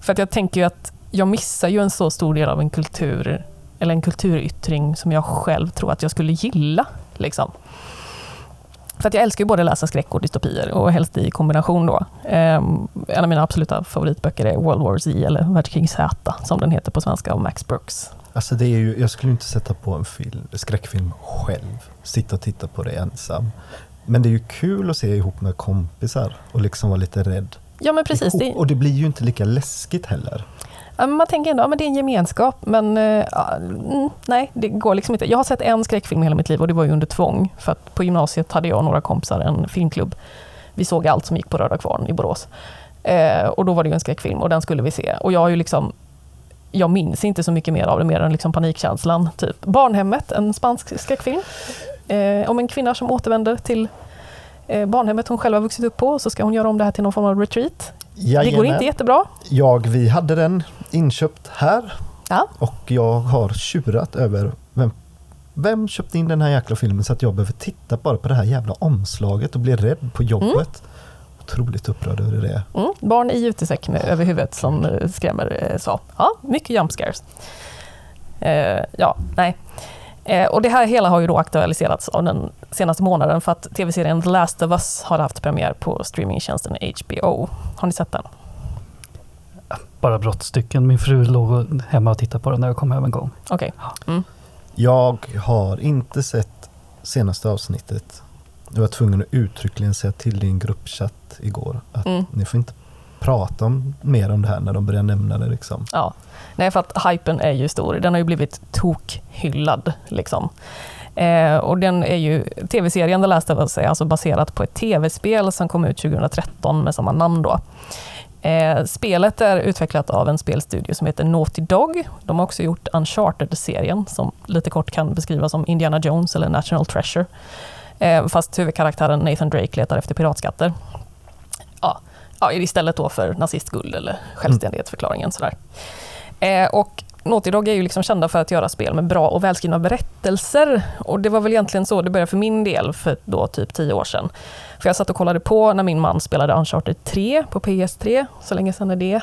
För att jag tänker ju att jag missar ju en så stor del av en kultur, eller en kulturyttring som jag själv tror att jag skulle gilla. Liksom. För att jag älskar ju både läsa skräck och dystopier och helst i kombination då. Eh, en av mina absoluta favoritböcker är World War Z eller Världskrig Z som den heter på svenska av Max Brooks. Alltså det är ju, jag skulle inte sätta på en film, skräckfilm själv. Sitta och titta på det ensam. Men det är ju kul att se ihop med kompisar och liksom vara lite rädd. Ja men precis, ihop. Och det blir ju inte lika läskigt heller. Ja, Man tänker ändå att ja, det är en gemenskap, men eh, ja, mm, nej, det går liksom inte. Jag har sett en skräckfilm i hela mitt liv och det var ju under tvång. För att på gymnasiet hade jag och några kompisar en filmklubb. Vi såg allt som gick på Röda Kvarn i Borås. Eh, och då var det ju en skräckfilm och den skulle vi se. Och jag har ju liksom jag minns inte så mycket mer av det, mer än liksom panikkänslan. Typ. Barnhemmet, en spansk skräckfilm. Eh, om en kvinna som återvänder till barnhemmet hon själv har vuxit upp på. Så ska hon göra om det här till någon form av retreat. Det går Jajamän. inte jättebra. Jag, vi hade den inköpt här Ja. och jag har tjurat över vem, vem köpte in den här jäkla filmen så att jag behöver titta bara på det här jävla omslaget och bli rädd på jobbet. Otroligt upprörd över det. Mm, barn i utesäck med över huvudet som eh, skrämmer eh, sa. Ja, mycket jump scares. Eh, ja, nej. Eh, och det här hela har ju då aktualiserats av den senaste månaden för att tv-serien The Last of Us har haft premiär på streamingtjänsten HBO. Har ni sett den? Bara brottstycken. Min fru låg hemma och tittade på den när jag kom hem en gång. Okej. Mm. Jag har inte sett senaste avsnittet. Jag var tvungen att uttryckligen säga till i en gruppchatt igår att Mm. ni får inte prata om, mer om det här när de börjar nämna det. Liksom. Ja. Nej, för att hypen är ju stor. Den har ju blivit tokhyllad. Liksom. Eh, och den är ju, tv-serien The Last of Us är alltså baserat på ett tv-spel som kom ut 2013 med samma namn då. Eh, spelet är utvecklat av en spelstudio som heter Naughty Dog. De har också gjort Uncharted-serien som lite kort kan beskrivas som Indiana Jones eller National Treasure. Eh, fast huvudkaraktären Nathan Drake letar efter piratskatter. Ja, ja, istället då för nazistguld eller självständighetsförklaringen. Sådär. Eh, och Naughty Dog är ju liksom kända för att göra spel med bra och välskrivna berättelser. Och det var väl egentligen så det började för min del för då typ tio år sedan. För jag satt och kollade på när min man spelade Uncharted 3 på PS3, så länge sedan är det.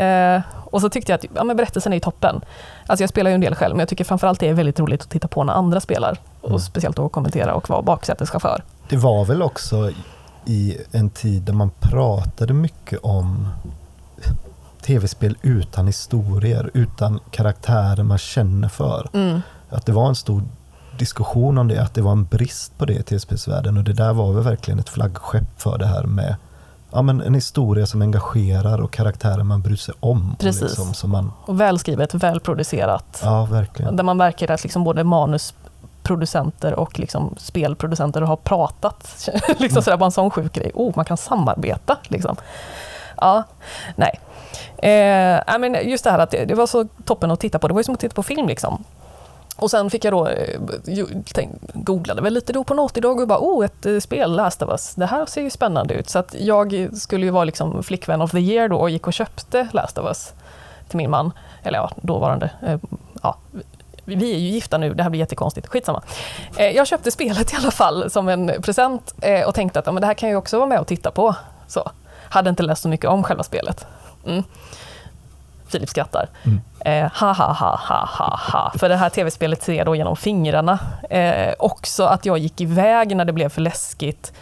Eh, och så tyckte jag att ja, men berättelsen är ju toppen. Alltså jag spelar ju en del själv, men jag tycker framförallt det är väldigt roligt att titta på när andra spelar. Mm. Och speciellt då kommentera och vara baksäteschaufför. Det var väl också i en tid där man pratade mycket om tv-spel utan historier, utan karaktärer man känner för. Mm. Att det var en stor diskussion om det, att det var en brist på det i tv-spelsvärlden och det där var väl verkligen ett flaggskepp för det här med ja, men en historia som engagerar och karaktärer man bryr sig om. och Precis. Liksom, som man, Och välskrivet, välproducerat. ja, verkligen. Där man märker att liksom både producenter och liksom spelproducenter har pratat. liksom sådär, bara en sån sjuk grej. Oh, man kan samarbeta. Liksom. Ja, nej. Eh, I men just det här att det, det, var så toppen att titta på. Det var ju som att titta på film. liksom. Och sen fick jag då, eh, tänk, googlade väl lite då på något idag och bara oh, ett eh, spel, Last of Us. Det här ser ju spännande ut. Så att jag skulle ju vara liksom flickvän of the year då och gick och köpte Last of Us till min man. Eller ja, dåvarande. Eh, ja, vi är ju gifta nu, det här blir jättekonstigt. Skitsamma. Jag köpte spelet i alla fall som en present och tänkte att ja, men det här kan jag också vara med och titta på. Så. Hade inte läst så mycket om själva spelet. Mm. Filip skrattar. Mm. Eh, ha, ha, ha, ha, ha, ha. För det här tv-spelet ser jag då genom fingrarna. Eh, också att jag gick iväg när det blev för läskigt.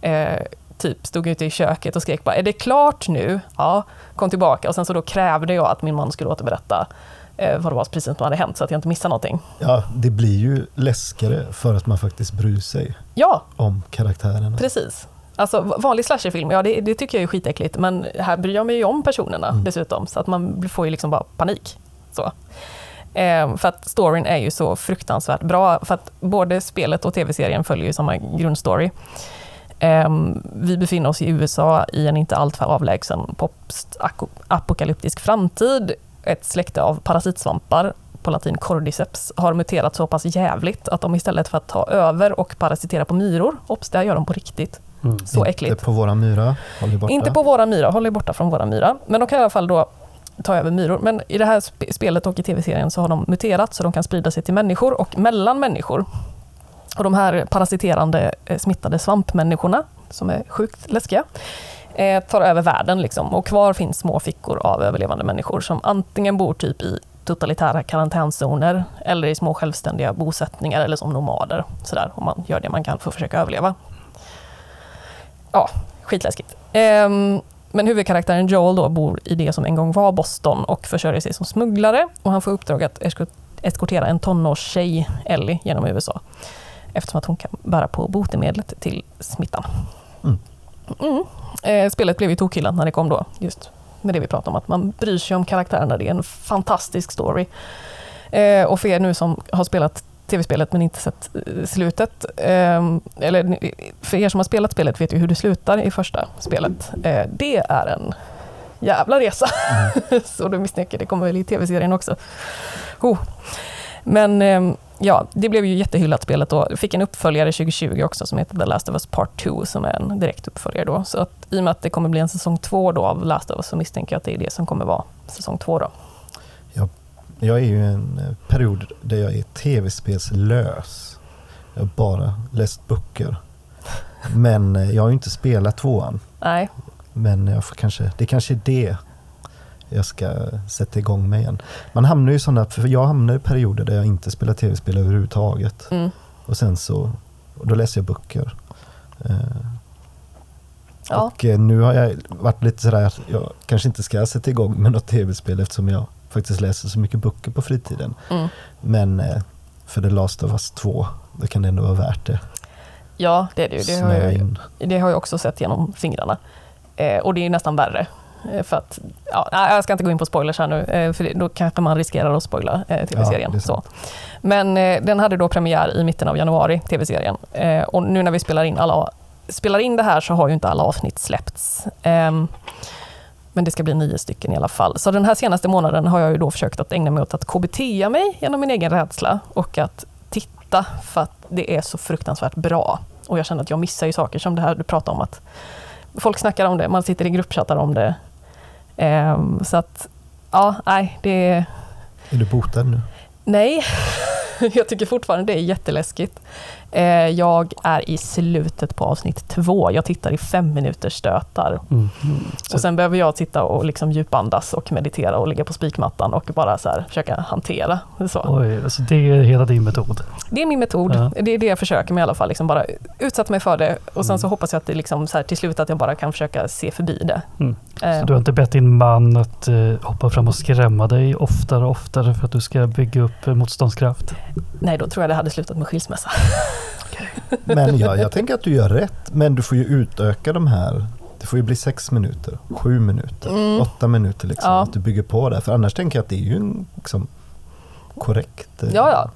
Eh, typ stod ute i köket och skrek bara, är det klart nu? Ja, kom tillbaka och sen så då krävde jag att min man skulle återberätta eh, vad det var precis som hade hänt så att jag inte missade någonting. Ja, det blir ju läskigare för att man faktiskt bryr sig ja. om karaktärerna. Precis. Alltså vanlig slasherfilm, ja det, det, tycker jag är skitäckligt men här bryr jag mig ju om personerna mm. dessutom så att man får ju liksom bara panik. Så. Eh, för att storyn är ju så fruktansvärt bra för att både spelet och tv-serien följer ju samma grundstory. Eh, vi befinner oss i USA i en inte alltför avlägsen post-apokalyptisk framtid. Ett släkte av parasitsvampar på latin cordyceps, har muterat så pass jävligt att de istället för att ta över och parasitera på myror, obs, det gör de på riktigt, Mm. Så äckligt. Inte på våra myra, håll borta. Inte på våra myra, håll er borta från våra myra. Men de kan i alla fall då ta över myror. Men i det här spelet och i tv-serien så har de muterat så de kan sprida sig till människor och mellan människor. Och de här parasiterande eh, smittade svampmänniskorna, som är sjukt läskiga, eh, tar över världen. Liksom. Och kvar finns små fickor av överlevande människor som antingen bor typ i totalitära karantänzoner eller i små självständiga bosättningar eller som nomader. Sådär, om man gör det man kan för att försöka överleva ja, skitläskigt. Um, men huvudkaraktären Joel då bor i det som en gång var Boston och försörjer sig som smugglare och han får uppdrag att eskortera en tonårstjej, Ellie, genom USA eftersom att hon kan bära på botemedlet till smittan. Mm. Mm. Eh, spelet blev ju tokhyllat när det kom då, just med det vi pratade om, att man bryr sig om karaktärerna. Det är en fantastisk story. Eh, och för er nu som har spelat tv-spelet men inte sett eh, slutet. Ehm, eller för er som har spelat spelet vet ju hur det slutar i första spelet. Eh, det är en jävla resa. Mm. Så du misstänker, det kommer väl i tv-serien också. Oh. Men ehm, ja, det blev ju jättehyllat spelet då. Fick en uppföljare 2020 också som heter The Last of Us Part 2 som är en direkt uppföljare då. Så att, i och med att det kommer bli en säsong två då av Last of Us så misstänker jag att det är det som kommer vara säsong två då. Jag är ju i en eh, period där jag är tv-spelslös. Jag har bara läst böcker. Men eh, jag har ju inte spelat tvåan. Nej. Men jag får kanske, det kanske är det jag ska sätta igång med igen. Man hamnar ju sådana, för jag hamnar i perioder där jag inte spelar tv-spel överhuvudtaget. Mm. Och sen så, och då läser jag böcker. Eh, ja. Och nu har jag varit lite sådär att jag kanske inte ska sätta igång med något tv-spel eftersom jag faktiskt läser så mycket böcker på fritiden. Mm. Men eh, för The Last of Us 2, då kan det ändå vara värt det. Ja, det är det ju. Det har jag, det har jag också sett genom fingrarna. Eh, och det är nästan värre. Eh, för att, ja, jag ska inte gå in på spoilers här nu, eh, för då kanske man riskerar att spoila eh, tv-serien. Ja, Men den hade då premiär i mitten av januari, tv-serien. och nu när vi spelar in, alla, spelar in det här så har ju inte alla avsnitt släppts. Ehm, men det ska bli nio stycken i alla fall. Så den här senaste månaden har jag ju då försökt att ägna mig åt att KBT mig genom min egen rädsla och att titta för att det är så fruktansvärt bra. Och jag känner att jag missar ju saker som det här du pratar om att folk snackar om det, man sitter i gruppchattar om det. Um, så att, ja, nej, det är... Är du botad nu? Nej, jag tycker fortfarande det är jätteläskigt. Eh, jag är i slutet på avsnitt två. Jag tittar i fem minuters stötar. Mm. Mm. Och sen behöver jag sitta och liksom djupandas och meditera och ligga på spikmattan och bara så här, försöka hantera. Så. Oj, alltså det är hela din metod? Det är min metod. Ja. Det är det jag försöker med i alla fall. Liksom bara utsätta mig för det och sen mm. så hoppas jag att det liksom så här, till slut att jag bara kan försöka se förbi det. Mm. Eh. Så du har inte bett din man att uh, hoppa fram och skrämma dig oftare och oftare för att du ska bygga upp motståndskraft? Nej, då tror jag det hade slutat med skilsmässa. Men ja, jag tänker att du gör rätt. Men du får ju utöka de här. Det får ju bli sex minuter, sju minuter, mm. åtta minuter. Liksom, ja. Att du bygger på det. För annars tänker jag att det är ju en liksom, korrekt... Eh, ja, ja.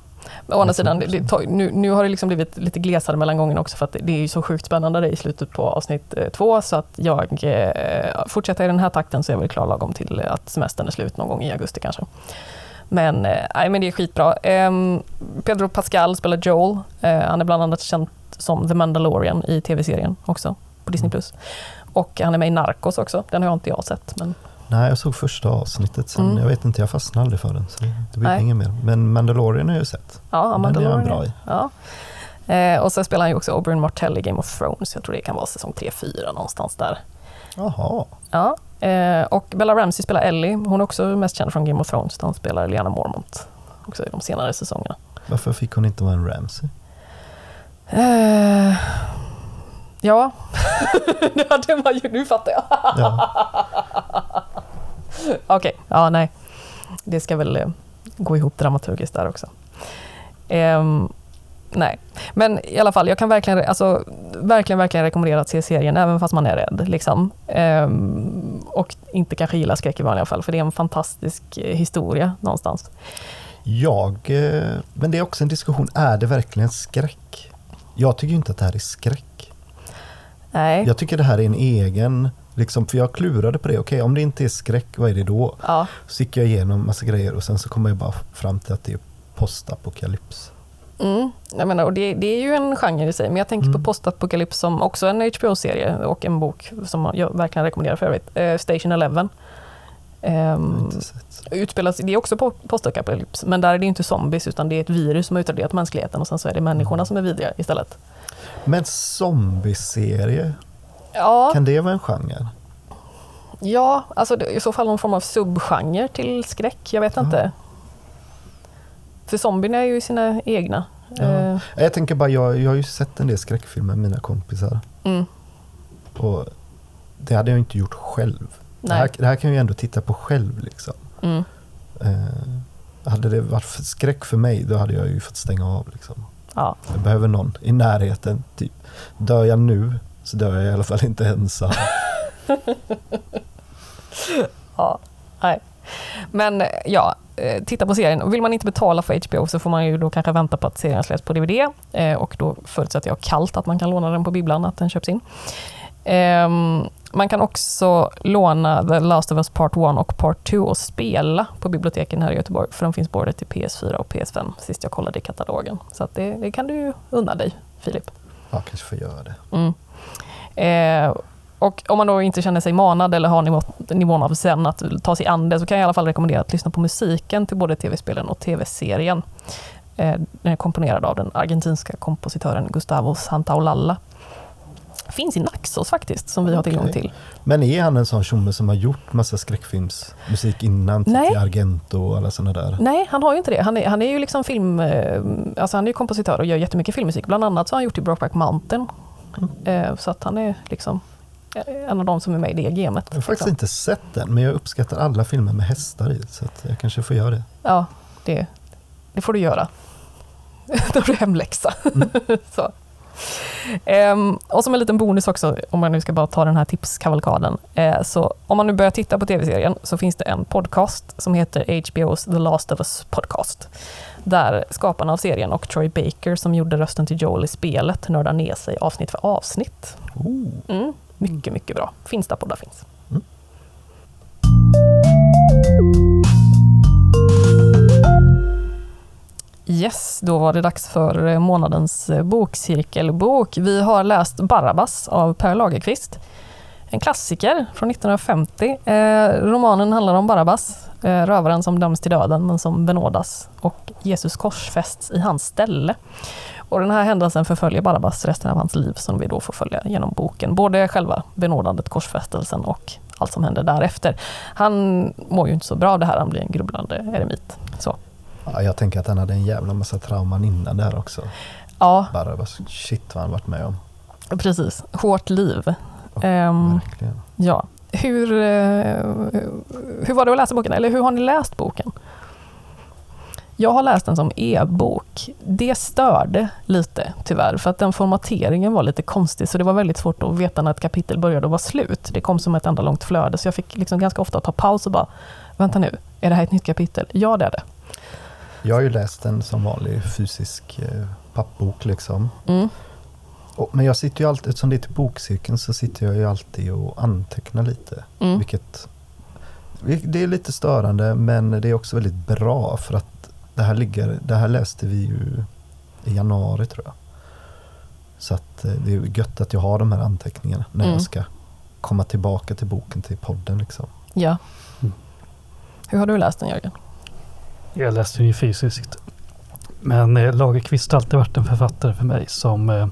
Men å andra sidan, det, det, nu, nu har det liksom blivit lite glesare mellan gångerna också för att det, är ju så sjukt spännande i slutet på avsnitt eh, två så att jag eh, fortsätter i den här takten så är jag väl klar lagom till att semestern är slut någon gång i augusti kanske. Men, eh, men det är skitbra. Ehm, Pedro Pascal spelar Joel. Eh, han är bland annat känd som The Mandalorian i tv-serien också på Disney+. Plus. Och han är med i Narcos också. Den har jag inte jag sett. Men, Nej, jag såg första avsnittet. Sen, Mm. Jag vet inte, jag fastnade aldrig för den. Så det blir inget mer. Men Mandalorian har jag ju sett. ja, Den är han Mandalorian. bra i. Ja. Eh, och så spelar han ju också Oberyn Martell i Game of Thrones. Jag tror det kan vara säsong 3-4 någonstans där. Jaha. Ja. Eh, och Bella Ramsey spelar Ellie. Hon är också mest känd från Game of Thrones. där Hon spelar Lyanna Mormont. Också i de senare säsongerna. Varför fick hon inte vara en Ramsey? Eh, ja, det var ju, nu fattar jag. Ja. Okej, ja nej. Det ska väl eh, gå ihop dramaturgiskt där också. Ehm, nej, men i alla fall, jag kan verkligen, alltså, verkligen, verkligen rekommendera att se serien även fast man är rädd. Liksom. Ehm, och inte kanske gillar skräck i vanliga fall, för det är en fantastisk eh, historia någonstans. Jag, eh, men det är också en diskussion, är det verkligen skräck? Jag tycker inte att det här är skräck. Nej, Jag tycker det här är en egen, liksom, för jag klurade på det. Okej, om det inte är skräck, vad är det då? ja, Så gick jag igenom massa grejer och sen så kom jag bara fram till att det är postapokalyps. Mm, jag menar, och det, det är ju en genre i sig, men jag tänker Mm. på Postapokalyps som också en HBO-serie och en bok som jag verkligen rekommenderar för övrigt. Eh, Station Eleven. Sett. utspelas, det är också på postapokalyps, men där är det inte zombies utan det är ett virus som har utraderat mänskligheten och sen så är det människorna som är vidriga istället. Men zombieserie, Ja, kan det vara en genre? ja alltså i så fall någon form av subgenre till skräck, jag vet Ja. inte. För zombierna är ju sina egna. Ja. Eh, Jag tänker bara, jag, jag har ju sett en del skräckfilmer med mina kompisar. mm, Och det hade jag inte gjort själv. Det här, det här kan jag ju ändå titta på själv. Liksom. Mm, Eh, hade det varit för skräck för mig, då hade jag ju fått stänga av. Liksom. ja. Jag behöver någon i närheten. Typ. Dör jag nu så dör jag i alla fall inte ensam. Ja, nej. Men ja, eh, titta på serien. Vill man inte betala för HBO så får man ju då kanske vänta på att serien släpps på DVD. Eh, och då förutsätter jag kallt att man kan låna den på bibblan, att den köps in. Ehm, man kan också låna The Last of Us Part 1 och Part 2 och spela på biblioteken här i Göteborg. För de finns både till PS4 och PS5 sist jag kollade i katalogen. Så det, det kan du unna dig, Filip. Jag kanske får göra det. Mm. Eh, och om man då inte känner sig manad eller har nivå, nivån av sen att ta sig an det så kan jag i alla fall rekommendera att lyssna på musiken till både tv-spelen och tv-serien. Eh, den är komponerad av den argentinska kompositören Gustavo Santaolalla. Finns i Naxos faktiskt, som vi har tillgång till. Men är han en sån tjomme som har gjort massa skräckfilmsmusik innan? typ Nej. Till Argento och alla sådana där? Nej, han har ju inte det. Han är, han är ju liksom film... eh, Alltså han är ju kompositör och gör jättemycket filmmusik. Bland annat så har han gjort i Brokeback Mountain. Eh, Så att han är liksom en av de som är med i det gamet. Jag har faktiskt liksom. inte sett den, men jag uppskattar alla filmer med hästar i. Så jag kanske får göra det. Ja, det, det får du göra. Då har du hemläxa. så. Ehm, och som en liten bonus också, om man nu ska bara ta den här tipskavalkaden. Eh, så om man nu börjar titta på tv-serien så finns det en podcast som heter HBO's The Last of Us Podcast. Där skaparna av serien och Troy Baker som gjorde rösten till Joel i spelet nördar ner sig avsnitt för avsnitt. Mm, mycket, mycket bra. Finns där poddar finns. Mm. Yes, då var det dags för eh, månadens eh, bokcirkelbok. Vi har läst Barabbas av Per Lagerkvist. En klassiker från 1950. Eh, romanen handlar om Barabbas, eh, rövaren som döms till döden men som benådas och Jesus korsfästs i hans ställe. Och den här händelsen förföljer Barabbas resten av hans liv som vi då får följa genom boken. Både själva benådandet, korsfästelsen och allt som händer därefter. Han mår ju inte så bra av det här, han blir en grubblande eremit. Så. Ja, jag tänker att han hade en jävla massa trauman innan det här också. Ja, Barabbas, shit vad han varit med om. precis. Hårt liv. Ja, Ehm, Verkligen. ja. Hur, eh, hur var det att läsa boken? Eller hur har ni läst boken? Jag har läst den som e-bok. Det störde lite tyvärr, för att den formateringen var lite konstig, så det var väldigt svårt att veta när ett kapitel började och var slut. Det kom som ett enda långt flöde, så jag fick liksom ganska ofta ta paus och bara, vänta nu, är det här ett nytt kapitel? Ja, det är det. Jag har ju läst den som vanlig fysisk eh, pappbok liksom. Mm. Och, men jag sitter ju alltid, eftersom det är till bokcirkeln så sitter jag ju alltid och antecknar lite. Mm. Vilket det är lite störande men det är också väldigt bra för att det här, ligger, det här läste vi ju i januari tror jag. Så att eh, det är gött att jag har de här anteckningarna när Mm. jag ska komma tillbaka till boken, till podden. Liksom. Ja. Mm. Hur har du läst den Jörgen? Jag läste den ju fysiskt. Men eh, Lagerqvist har alltid varit en författare för mig som eh,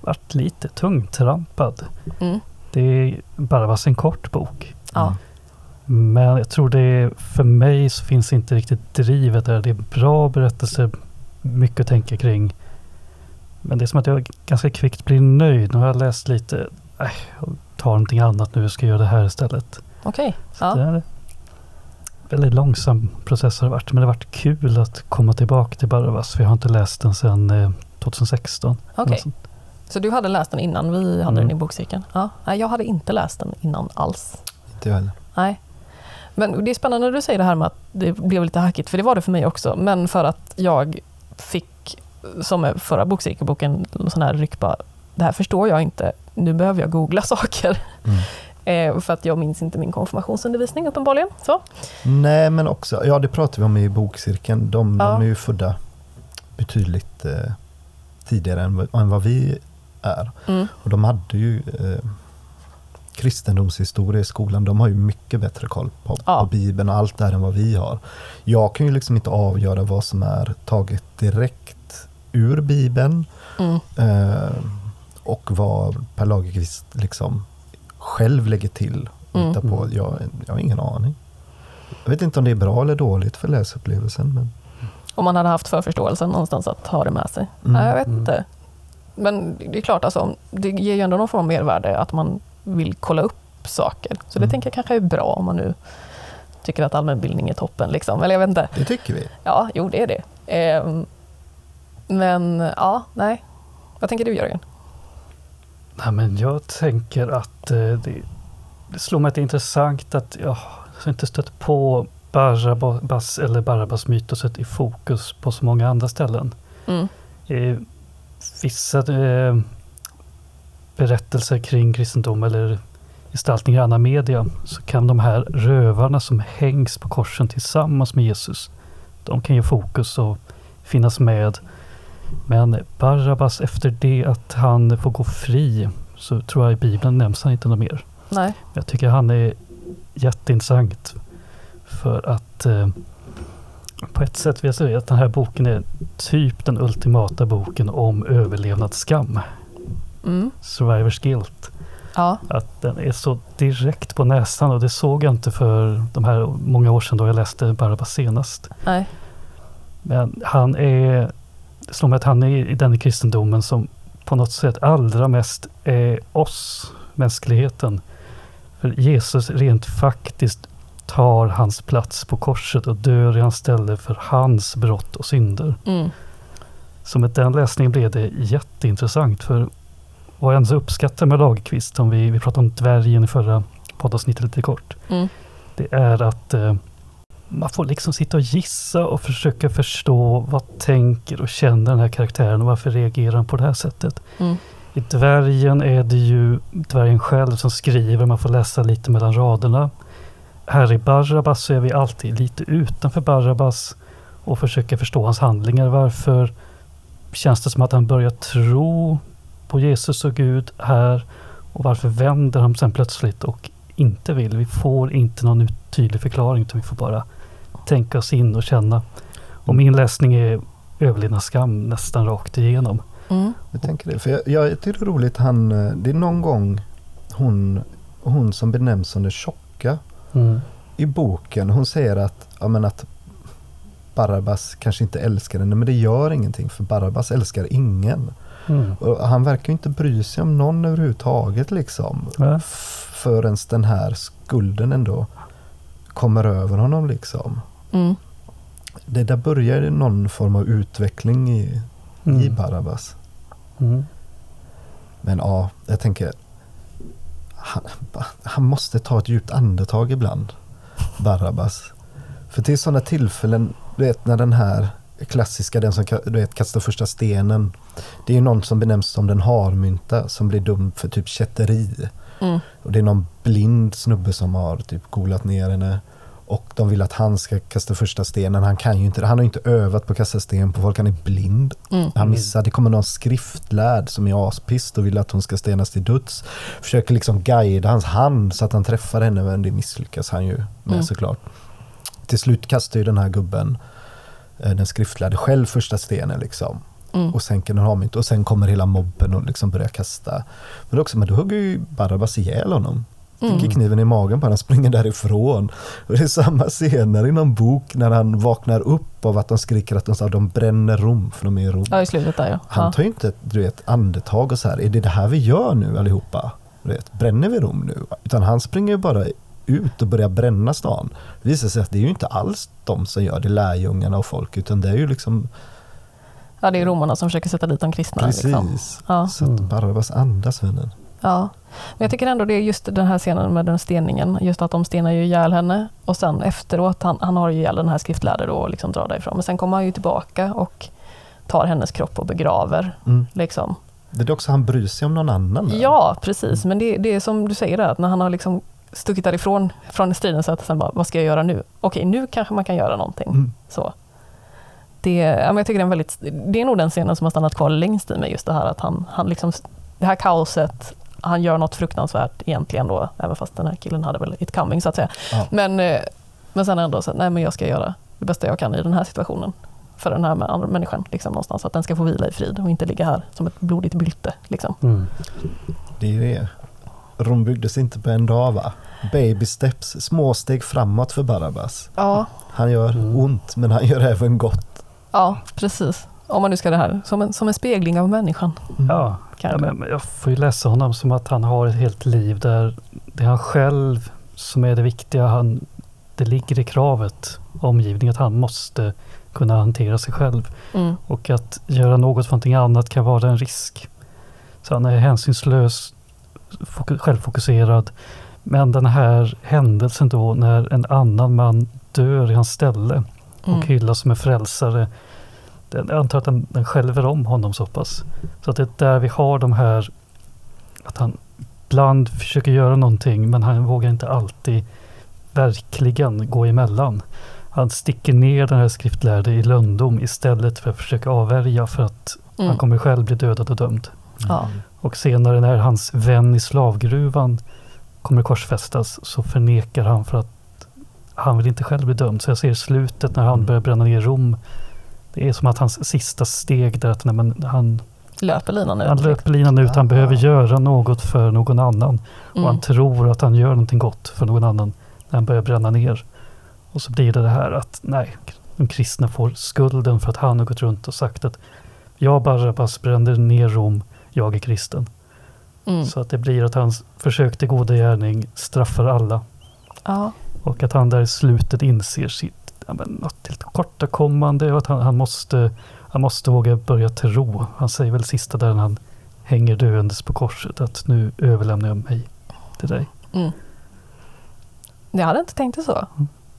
varit lite tungtrampad. Mm. Det bara var en kort bok. Ja. Men jag tror det är, för mig så finns inte riktigt drivet där. Det är bra berättelser, mycket att tänka kring. Men det är som att jag ganska kvickt blir nöjd. Nu har jag läst lite, äh, jag tar någonting annat nu, jag ska göra det här istället. Okej. Så Ja. Det är en väldigt långsam process har det varit. Men det har varit kul att komma tillbaka till Barabbas. För jag har inte läst den sedan eh, 2016. Okej. Något sånt. Så du hade läst den innan vi hade Mm. den i bokcirkeln? Ja. Nej, jag hade inte läst den innan alls. Inte jag heller. Nej. Men det är spännande när du säger det här med att det blev lite hackigt, för det var det för mig också. Men för att jag fick, som med förra bokcirkelboken, en sån här ryck bara, det här förstår jag inte, nu behöver jag googla saker. Mm. Eh, för att jag minns inte min konfirmationsundervisning uppenbarligen. Så. Nej, men också, ja det pratar vi om i bokcirkeln. De, Ja. de är ju födda betydligt eh, tidigare än, vad- än vad vi är. Mm. Och de hade ju eh, kristendomshistoria i skolan. De har ju mycket bättre koll på, Ja. på Bibeln och allt det här än vad vi har. Jag kan ju liksom inte avgöra vad som är taget direkt ur Bibeln Mm. eh, och vad Per Lagerkvist liksom själv lägger till och Mm. hittar på. Jag, jag har ingen aning. Jag vet inte om det är bra eller dåligt för läsupplevelsen. Men, Om man hade haft förförståelsen någonstans att ha det med sig. Mm. Nej, jag vet Mm. inte. Men det är klart, alltså, det ger ju ändå någon form av mervärde att man vill kolla upp saker. Så det Mm. tänker jag kanske är bra om man nu tycker att allmänbildning är toppen. Liksom. Eller jag vet inte. det tycker vi. Ja, jo det är det. Ehm, men ja, nej. Vad tänker du Jörgen? Nej, men jag tänker att eh, det, det slår mig att det är intressant att jag har inte stött på Barabbas eller Barabbas mytoset i fokus på så många andra ställen. Mm. I vissa eh, berättelser kring kristendom eller gestaltningar i annan media så kan de här rövarna som hängs på korsen tillsammans med Jesus, de kan ge fokus och finnas med. Men Barabbas efter det att han får gå fri så tror jag i Bibeln nämns han inte något mer. Nej. Jag tycker han är jätteintressant. För att eh, på ett sätt vill jag säga att den här boken är typ den ultimata boken om överlevnadsskam. Mm. Survivors guilt. Ja. Att den är så direkt på näsan och det såg jag inte för de här många år sedan då jag läste Barabbas senast. Nej. Men han är, slår mig att han är i den kristendomen som på något sätt allra mest är oss, mänskligheten. För Jesus rent faktiskt tar hans plats på korset och dör i hans ställe för hans brott och synder. Mm. Så med den läsningen blev det jätteintressant. För vad jag ändå uppskattar med Lagerqvist, om vi, vi pratade om dvärgen i förra poddavsnittet lite kort. Mm. Det är att eh, man får liksom sitta och gissa och försöka förstå vad tänker och känner den här karaktären och varför reagerar han på det här sättet. Mm. I dvärgen är det ju dvärgen själv som skriver, man får läsa lite mellan raderna. Här i Barabbas så är vi alltid lite utanför Barabbas och försöker förstå hans handlingar. Varför känns det som att han börjar tro på Jesus och Gud här? Och varför vänder han sen plötsligt och inte vill? Vi får inte någon tydlig förklaring utan vi får bara tänka oss in och känna. Och min läsning är överlevnadsskam nästan rakt igenom. Mm. Jag tänker det. För jag, jag tycker det är roligt, han, eh, det är någon gång hon, hon som benämns som den tjocka Mm. i boken, hon säger att, ja, men att Barabbas kanske inte älskar henne, men det gör ingenting för Barabbas älskar ingen. Mm. Han verkar ju inte bry sig om någon överhuvudtaget liksom. Ja. F- Förrän den här skulden ändå kommer över honom liksom. Mm. Det där börjar ju någon form av utveckling i, i Mm. Barabbas. Mm. Men ja, jag tänker han, han måste ta ett djupt andetag ibland, Barabbas. För till sådana tillfällen, du vet när den här klassiska, den som du vet, kastar första stenen. Det är ju någon som benämns som den harmynta som blir dömd för typ kätteri. Mm. Och det är någon blind snubbe som har typ golat ner henne. Och de vill att han ska kasta första stenen. Han kan ju inte Han har ju inte övat på att kasta sten på folk. Han är blind. Mm. Han missar. Det kommer någon skriftlärd som är aspist och vill att hon ska stenas till döds. Försöker liksom guida hans hand så att han träffar henne men det misslyckas han ju med Mm. såklart. Till slut kastar ju den här gubben, den skriftlärde, själv första stenen liksom. Mm. Och sänker den harmynt och sen kommer hela mobben och liksom börjar kasta. Men, också, men då hugger ju Barabbas ihjäl honom. Mm. Sticker kniven i magen på honom och springer därifrån. Och det är samma scener i någon bok när han vaknar upp av att de skriker att de, sa, de bränner Rom för de är i Rom. Ja, i slutet där ja. Han tar ju inte du vet, andetag och så här, är det det här vi gör nu allihopa? Du vet, bränner vi Rom nu? Utan han springer ju bara ut och börjar bränna stan. Det visar sig att det är ju inte alls de som gör det, lärjungarna och folk, utan det är ju liksom ja, det är romarna som försöker sätta dit de kristna. precis. Liksom. Ja. Så att Mm. Barabbas andas vännen. Ja, men jag tycker ändå det är just den här scenen med den steningen, just att de stenar ju ihjäl henne och sen efteråt, han, han har ju ihjäl den här skriftlärde då och liksom drar därifrån, men sen kommer han ju tillbaka och tar hennes kropp och begraver. Mm. Liksom. Det är också han bryr sig om någon annan. där. Ja, precis, men det, det är som du säger där, att när han har liksom stuckit därifrån från striden så att sen bara, vad ska jag göra nu? Okej, nu kanske man kan göra någonting. Mm. Så. Det, jag tycker det är, en väldigt, det är nog den scenen som har stannat kvar längst i mig, just det här att han, han liksom, det här kaoset, han gör något fruktansvärt egentligen då, även fast den här killen hade väl it coming så att säga. Ja. Men, eh, men sen ändå så, att, nej men jag ska göra det bästa jag kan i den här situationen. För den här människan, liksom någonstans, att den ska få vila i frid och inte ligga här som ett blodigt bylte. Liksom. Mm. Det är det. Rom byggdes inte på en dag va? Baby steps, små steg framåt för Barabbas. Ja, Han gör Mm. ont men han gör även gott. ja, precis. Om man nu ska det här, som en, som en spegling av människan. Mm. Ja, ja jag- men, jag får ju läsa honom som att han har ett helt liv där det är han själv som är det viktiga. Han, det ligger i kravet, omgivningen, att han måste kunna hantera sig själv. Mm. Och att göra något för någonting annat kan vara en risk. Så han är hänsynslös, självfokuserad. Men den här händelsen då när en annan man dör i hans ställe Mm. och hyllas som en frälsare. Den, jag antar att den, den skälver om honom så pass. Så att det är där vi har de här, att han ibland försöker göra någonting men han vågar inte alltid verkligen gå emellan. Han sticker ner den här skriftlärde i lönndom istället för att försöka avvärja för att Mm. han kommer själv bli dödad och dömd. Ja. Och senare när hans vän i slavgruvan kommer korsfästas så förnekar han för att han vill inte själv bli dömd. Så jag ser slutet när han Mm. börjar bränna ner Rom. Det är som att hans sista steg där att nej, men han, Löper linan ut. han löper linan ut. Han behöver göra något för någon annan. Och Mm. han tror att han gör någonting gott för någon annan när han börjar bränna ner. Och så blir det det här att nej, de kristna får skulden för att han har gått runt och sagt att jag Barabbas brände ner Rom, jag är kristen. Mm. Så att det blir att hans försök till goda gärning straffar alla. Ja. Och att han där i slutet inser sitt ja, men, något tillkortakommande och att han, han, måste, han måste våga börja tro. Han säger väl sista där när han hänger döendes på korset att nu överlämnar jag mig till dig. Mm. Jag hade inte tänkt det så.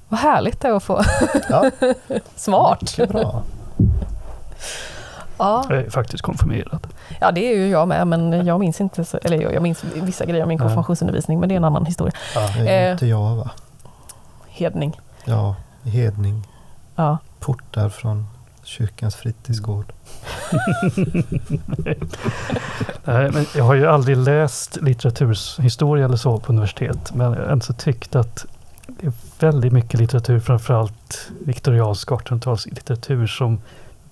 Vad härligt det är att få. Ja, Smart. mycket bra. Ja. Jag är faktiskt konfirmerad. ja, det är ju jag med, men jag minns inte, så, eller jag jag minns vissa grejer av min konfirmationsundervisning, men det är en annan historia. Det är Eh. inte jag va? Hedning. Ja, hedning. Ja. Portar från kyrkans fritidsgård. Nej, men jag har ju aldrig läst litteraturhistoria eller så på universitet. Men jag har ändå tyckt att det är väldigt mycket litteratur, framförallt viktoriansk 1800-talslitteratur som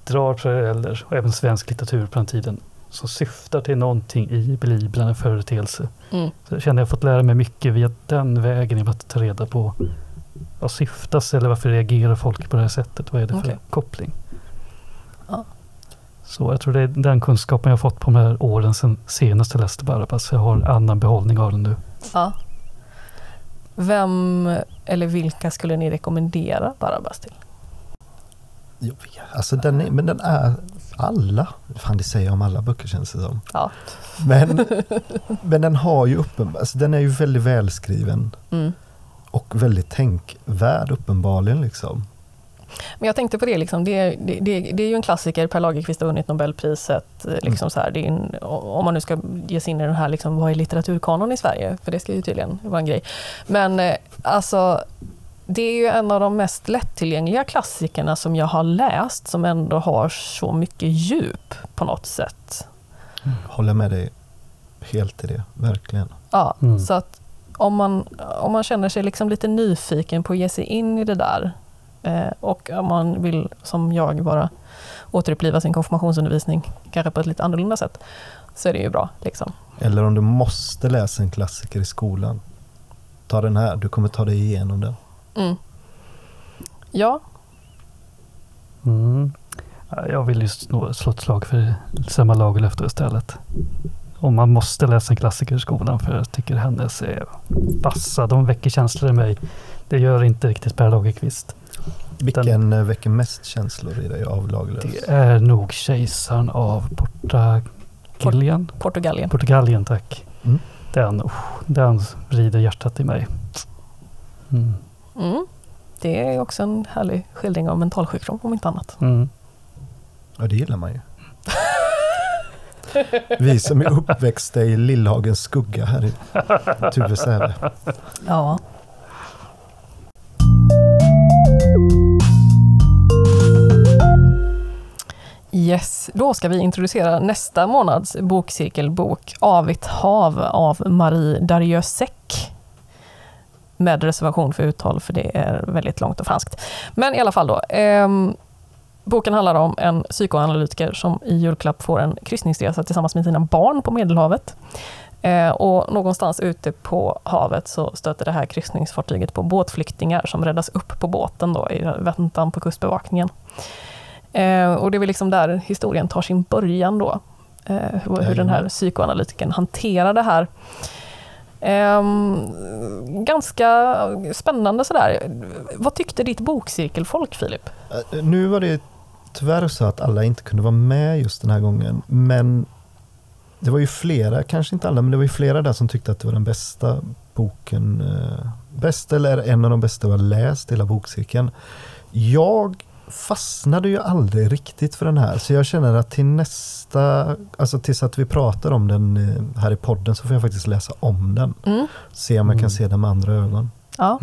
drar paralleller, och även svensk litteratur på den tiden, som syftar till någonting i Bibeln, en företeelse. Mm. Så jag känner att jag fått lära mig mycket via den vägen, i att ta reda på vad syftas eller varför reagerar folk på det här sättet? Vad är det för Okej. koppling? Ja. Så jag tror det är den kunskapen jag fått på de här åren sedan senast jag läste Barabbas. Jag har annan behållning av den nu. ja. Vem eller vilka skulle ni rekommendera Barabbas till? Jag vet, alltså den är, men den är alla. Fan det säger jag om alla böcker känns det som. Ja. Men, men den har ju uppenbar, alltså den är ju väldigt välskriven Mm. och väldigt tänkvärd uppenbarligen liksom. Men jag tänkte på det, liksom, det, det, det, det är ju en klassiker, Per Lagerkvist har vunnit Nobelpriset. eh, Liksom Mm. så här, en, om man nu ska ge sig in i den här, liksom, vad är litteraturkanon i Sverige? För det ska ju tydligen vara en grej. Men eh, alltså, det är ju en av de mest lättillgängliga klassikerna som jag har läst, som ändå har så mycket djup på något sätt. Håller med dig helt i det, verkligen. Ja, Mm. så att om man, om man känner sig liksom lite nyfiken på att ge sig in i det där eh, och om man vill, som jag, bara återuppliva sin konfirmationsundervisning, kanske på ett lite annorlunda sätt, så är det ju bra. Liksom. Eller om du måste läsa en klassiker i skolan. Ta den här, du kommer ta dig igenom den. Mm. Ja, Mm. Ja, Jag vill ju slå slå ett slag för Selma Lagerlöf istället. Om man måste läsa en klassiker i skolan för jag tycker hennes är vassa. De väcker känslor i mig. Det gör inte riktigt Per Lagerkvist. Vilken eh, väcker mest känslor i dig av Lagerlöf? Det är nog Kejsaren av Portugalien. Portugalien. Portugalien, tack. Mm. Den, oh, den vrider hjärtat i mig. Mm. Mm. Det är också en härlig skildring av mentalsjukdom om inte annat. Mm. Ja, det gillar man ju. Vi som är uppväxta i Lillhagens skugga här i Tuve Ja. Yes, då ska vi introducera nästa månads bokcirkelbok Avigt hav av Marie Darrieussec. Med reservation för uttal, för det är väldigt långt och franskt. Men i alla fall då. ehm, boken handlar om en psykoanalytiker som i julklapp får en kryssningsresa tillsammans med sina barn på Medelhavet. Eh, och någonstans ute på havet så stöter det här kryssningsfartyget på båtflyktingar som räddas upp på båten då, i väntan på kustbevakningen. Eh, och det är väl liksom där historien tar sin början då. Eh, hur, hur den här psykoanalytikern hanterar det här. Ehm, ganska spännande sådär. Vad tyckte ditt bokcirkelfolk, Filip? Eh, nu var det tyvärr så att alla inte kunde vara med just den här gången. Men det var ju flera, kanske inte alla, men det var ju flera där som tyckte att det var den bästa boken. Eh, bäst eller en av de bästa jag läst i hela bokcirkeln. Jag fastnade ju aldrig riktigt för den här, så jag känner att till nästa, alltså tills att vi pratar om den eh, här i podden så får jag faktiskt läsa om den. Mm. Se om jag kan Mm. se den med andra ögon. Ja,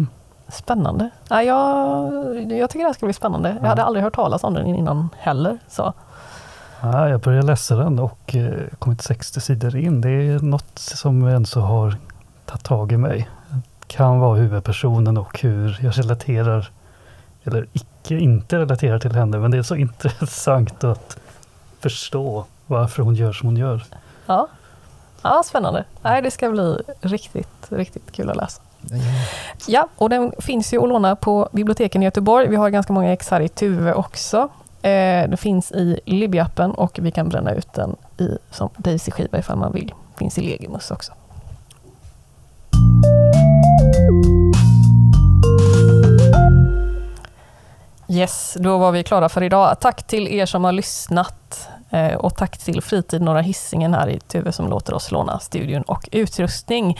spännande. Ja, jag, jag tycker det här ska bli spännande. Jag Ja. hade aldrig hört talas om den innan heller. Så. Ja, jag började läsa den och eh, kommit 60 sidor in. Det är något som så har tagit tag i mig. Kan vara huvudpersonen och hur jag relaterar, eller icke inte relaterar till henne. Men det är så intressant att förstå varför hon gör som hon gör. Ja. ja, spännande. Nej, det ska bli riktigt, riktigt kul att läsa. Ja, och den finns ju att låna på biblioteken i Göteborg. Vi har ganska många ex här i Tuve också. Eh, det finns i Libby-appen och vi kan bränna ut den i, som Daisy-skiva ifall man vill. Finns i Legimus också. Yes, då var vi klara för idag. Tack till er som har lyssnat eh, och tack till Fritid Norra Hisingen här i Tuve som låter oss låna studion och utrustning.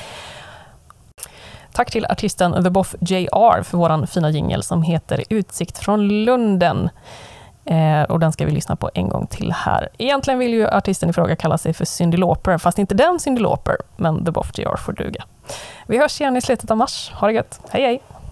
Tack till artisten The Boff JR för vår fina jingel som heter Utsikt från Lunden. Eh, och den ska vi lyssna på en gång till här. Egentligen vill ju artisten i fråga kalla sig för Cyndi Lauper, fast inte den Cyndi Lauper, men The Boff JR får duga. Vi hörs igen i slutet av mars. Ha det gött. Hej hej!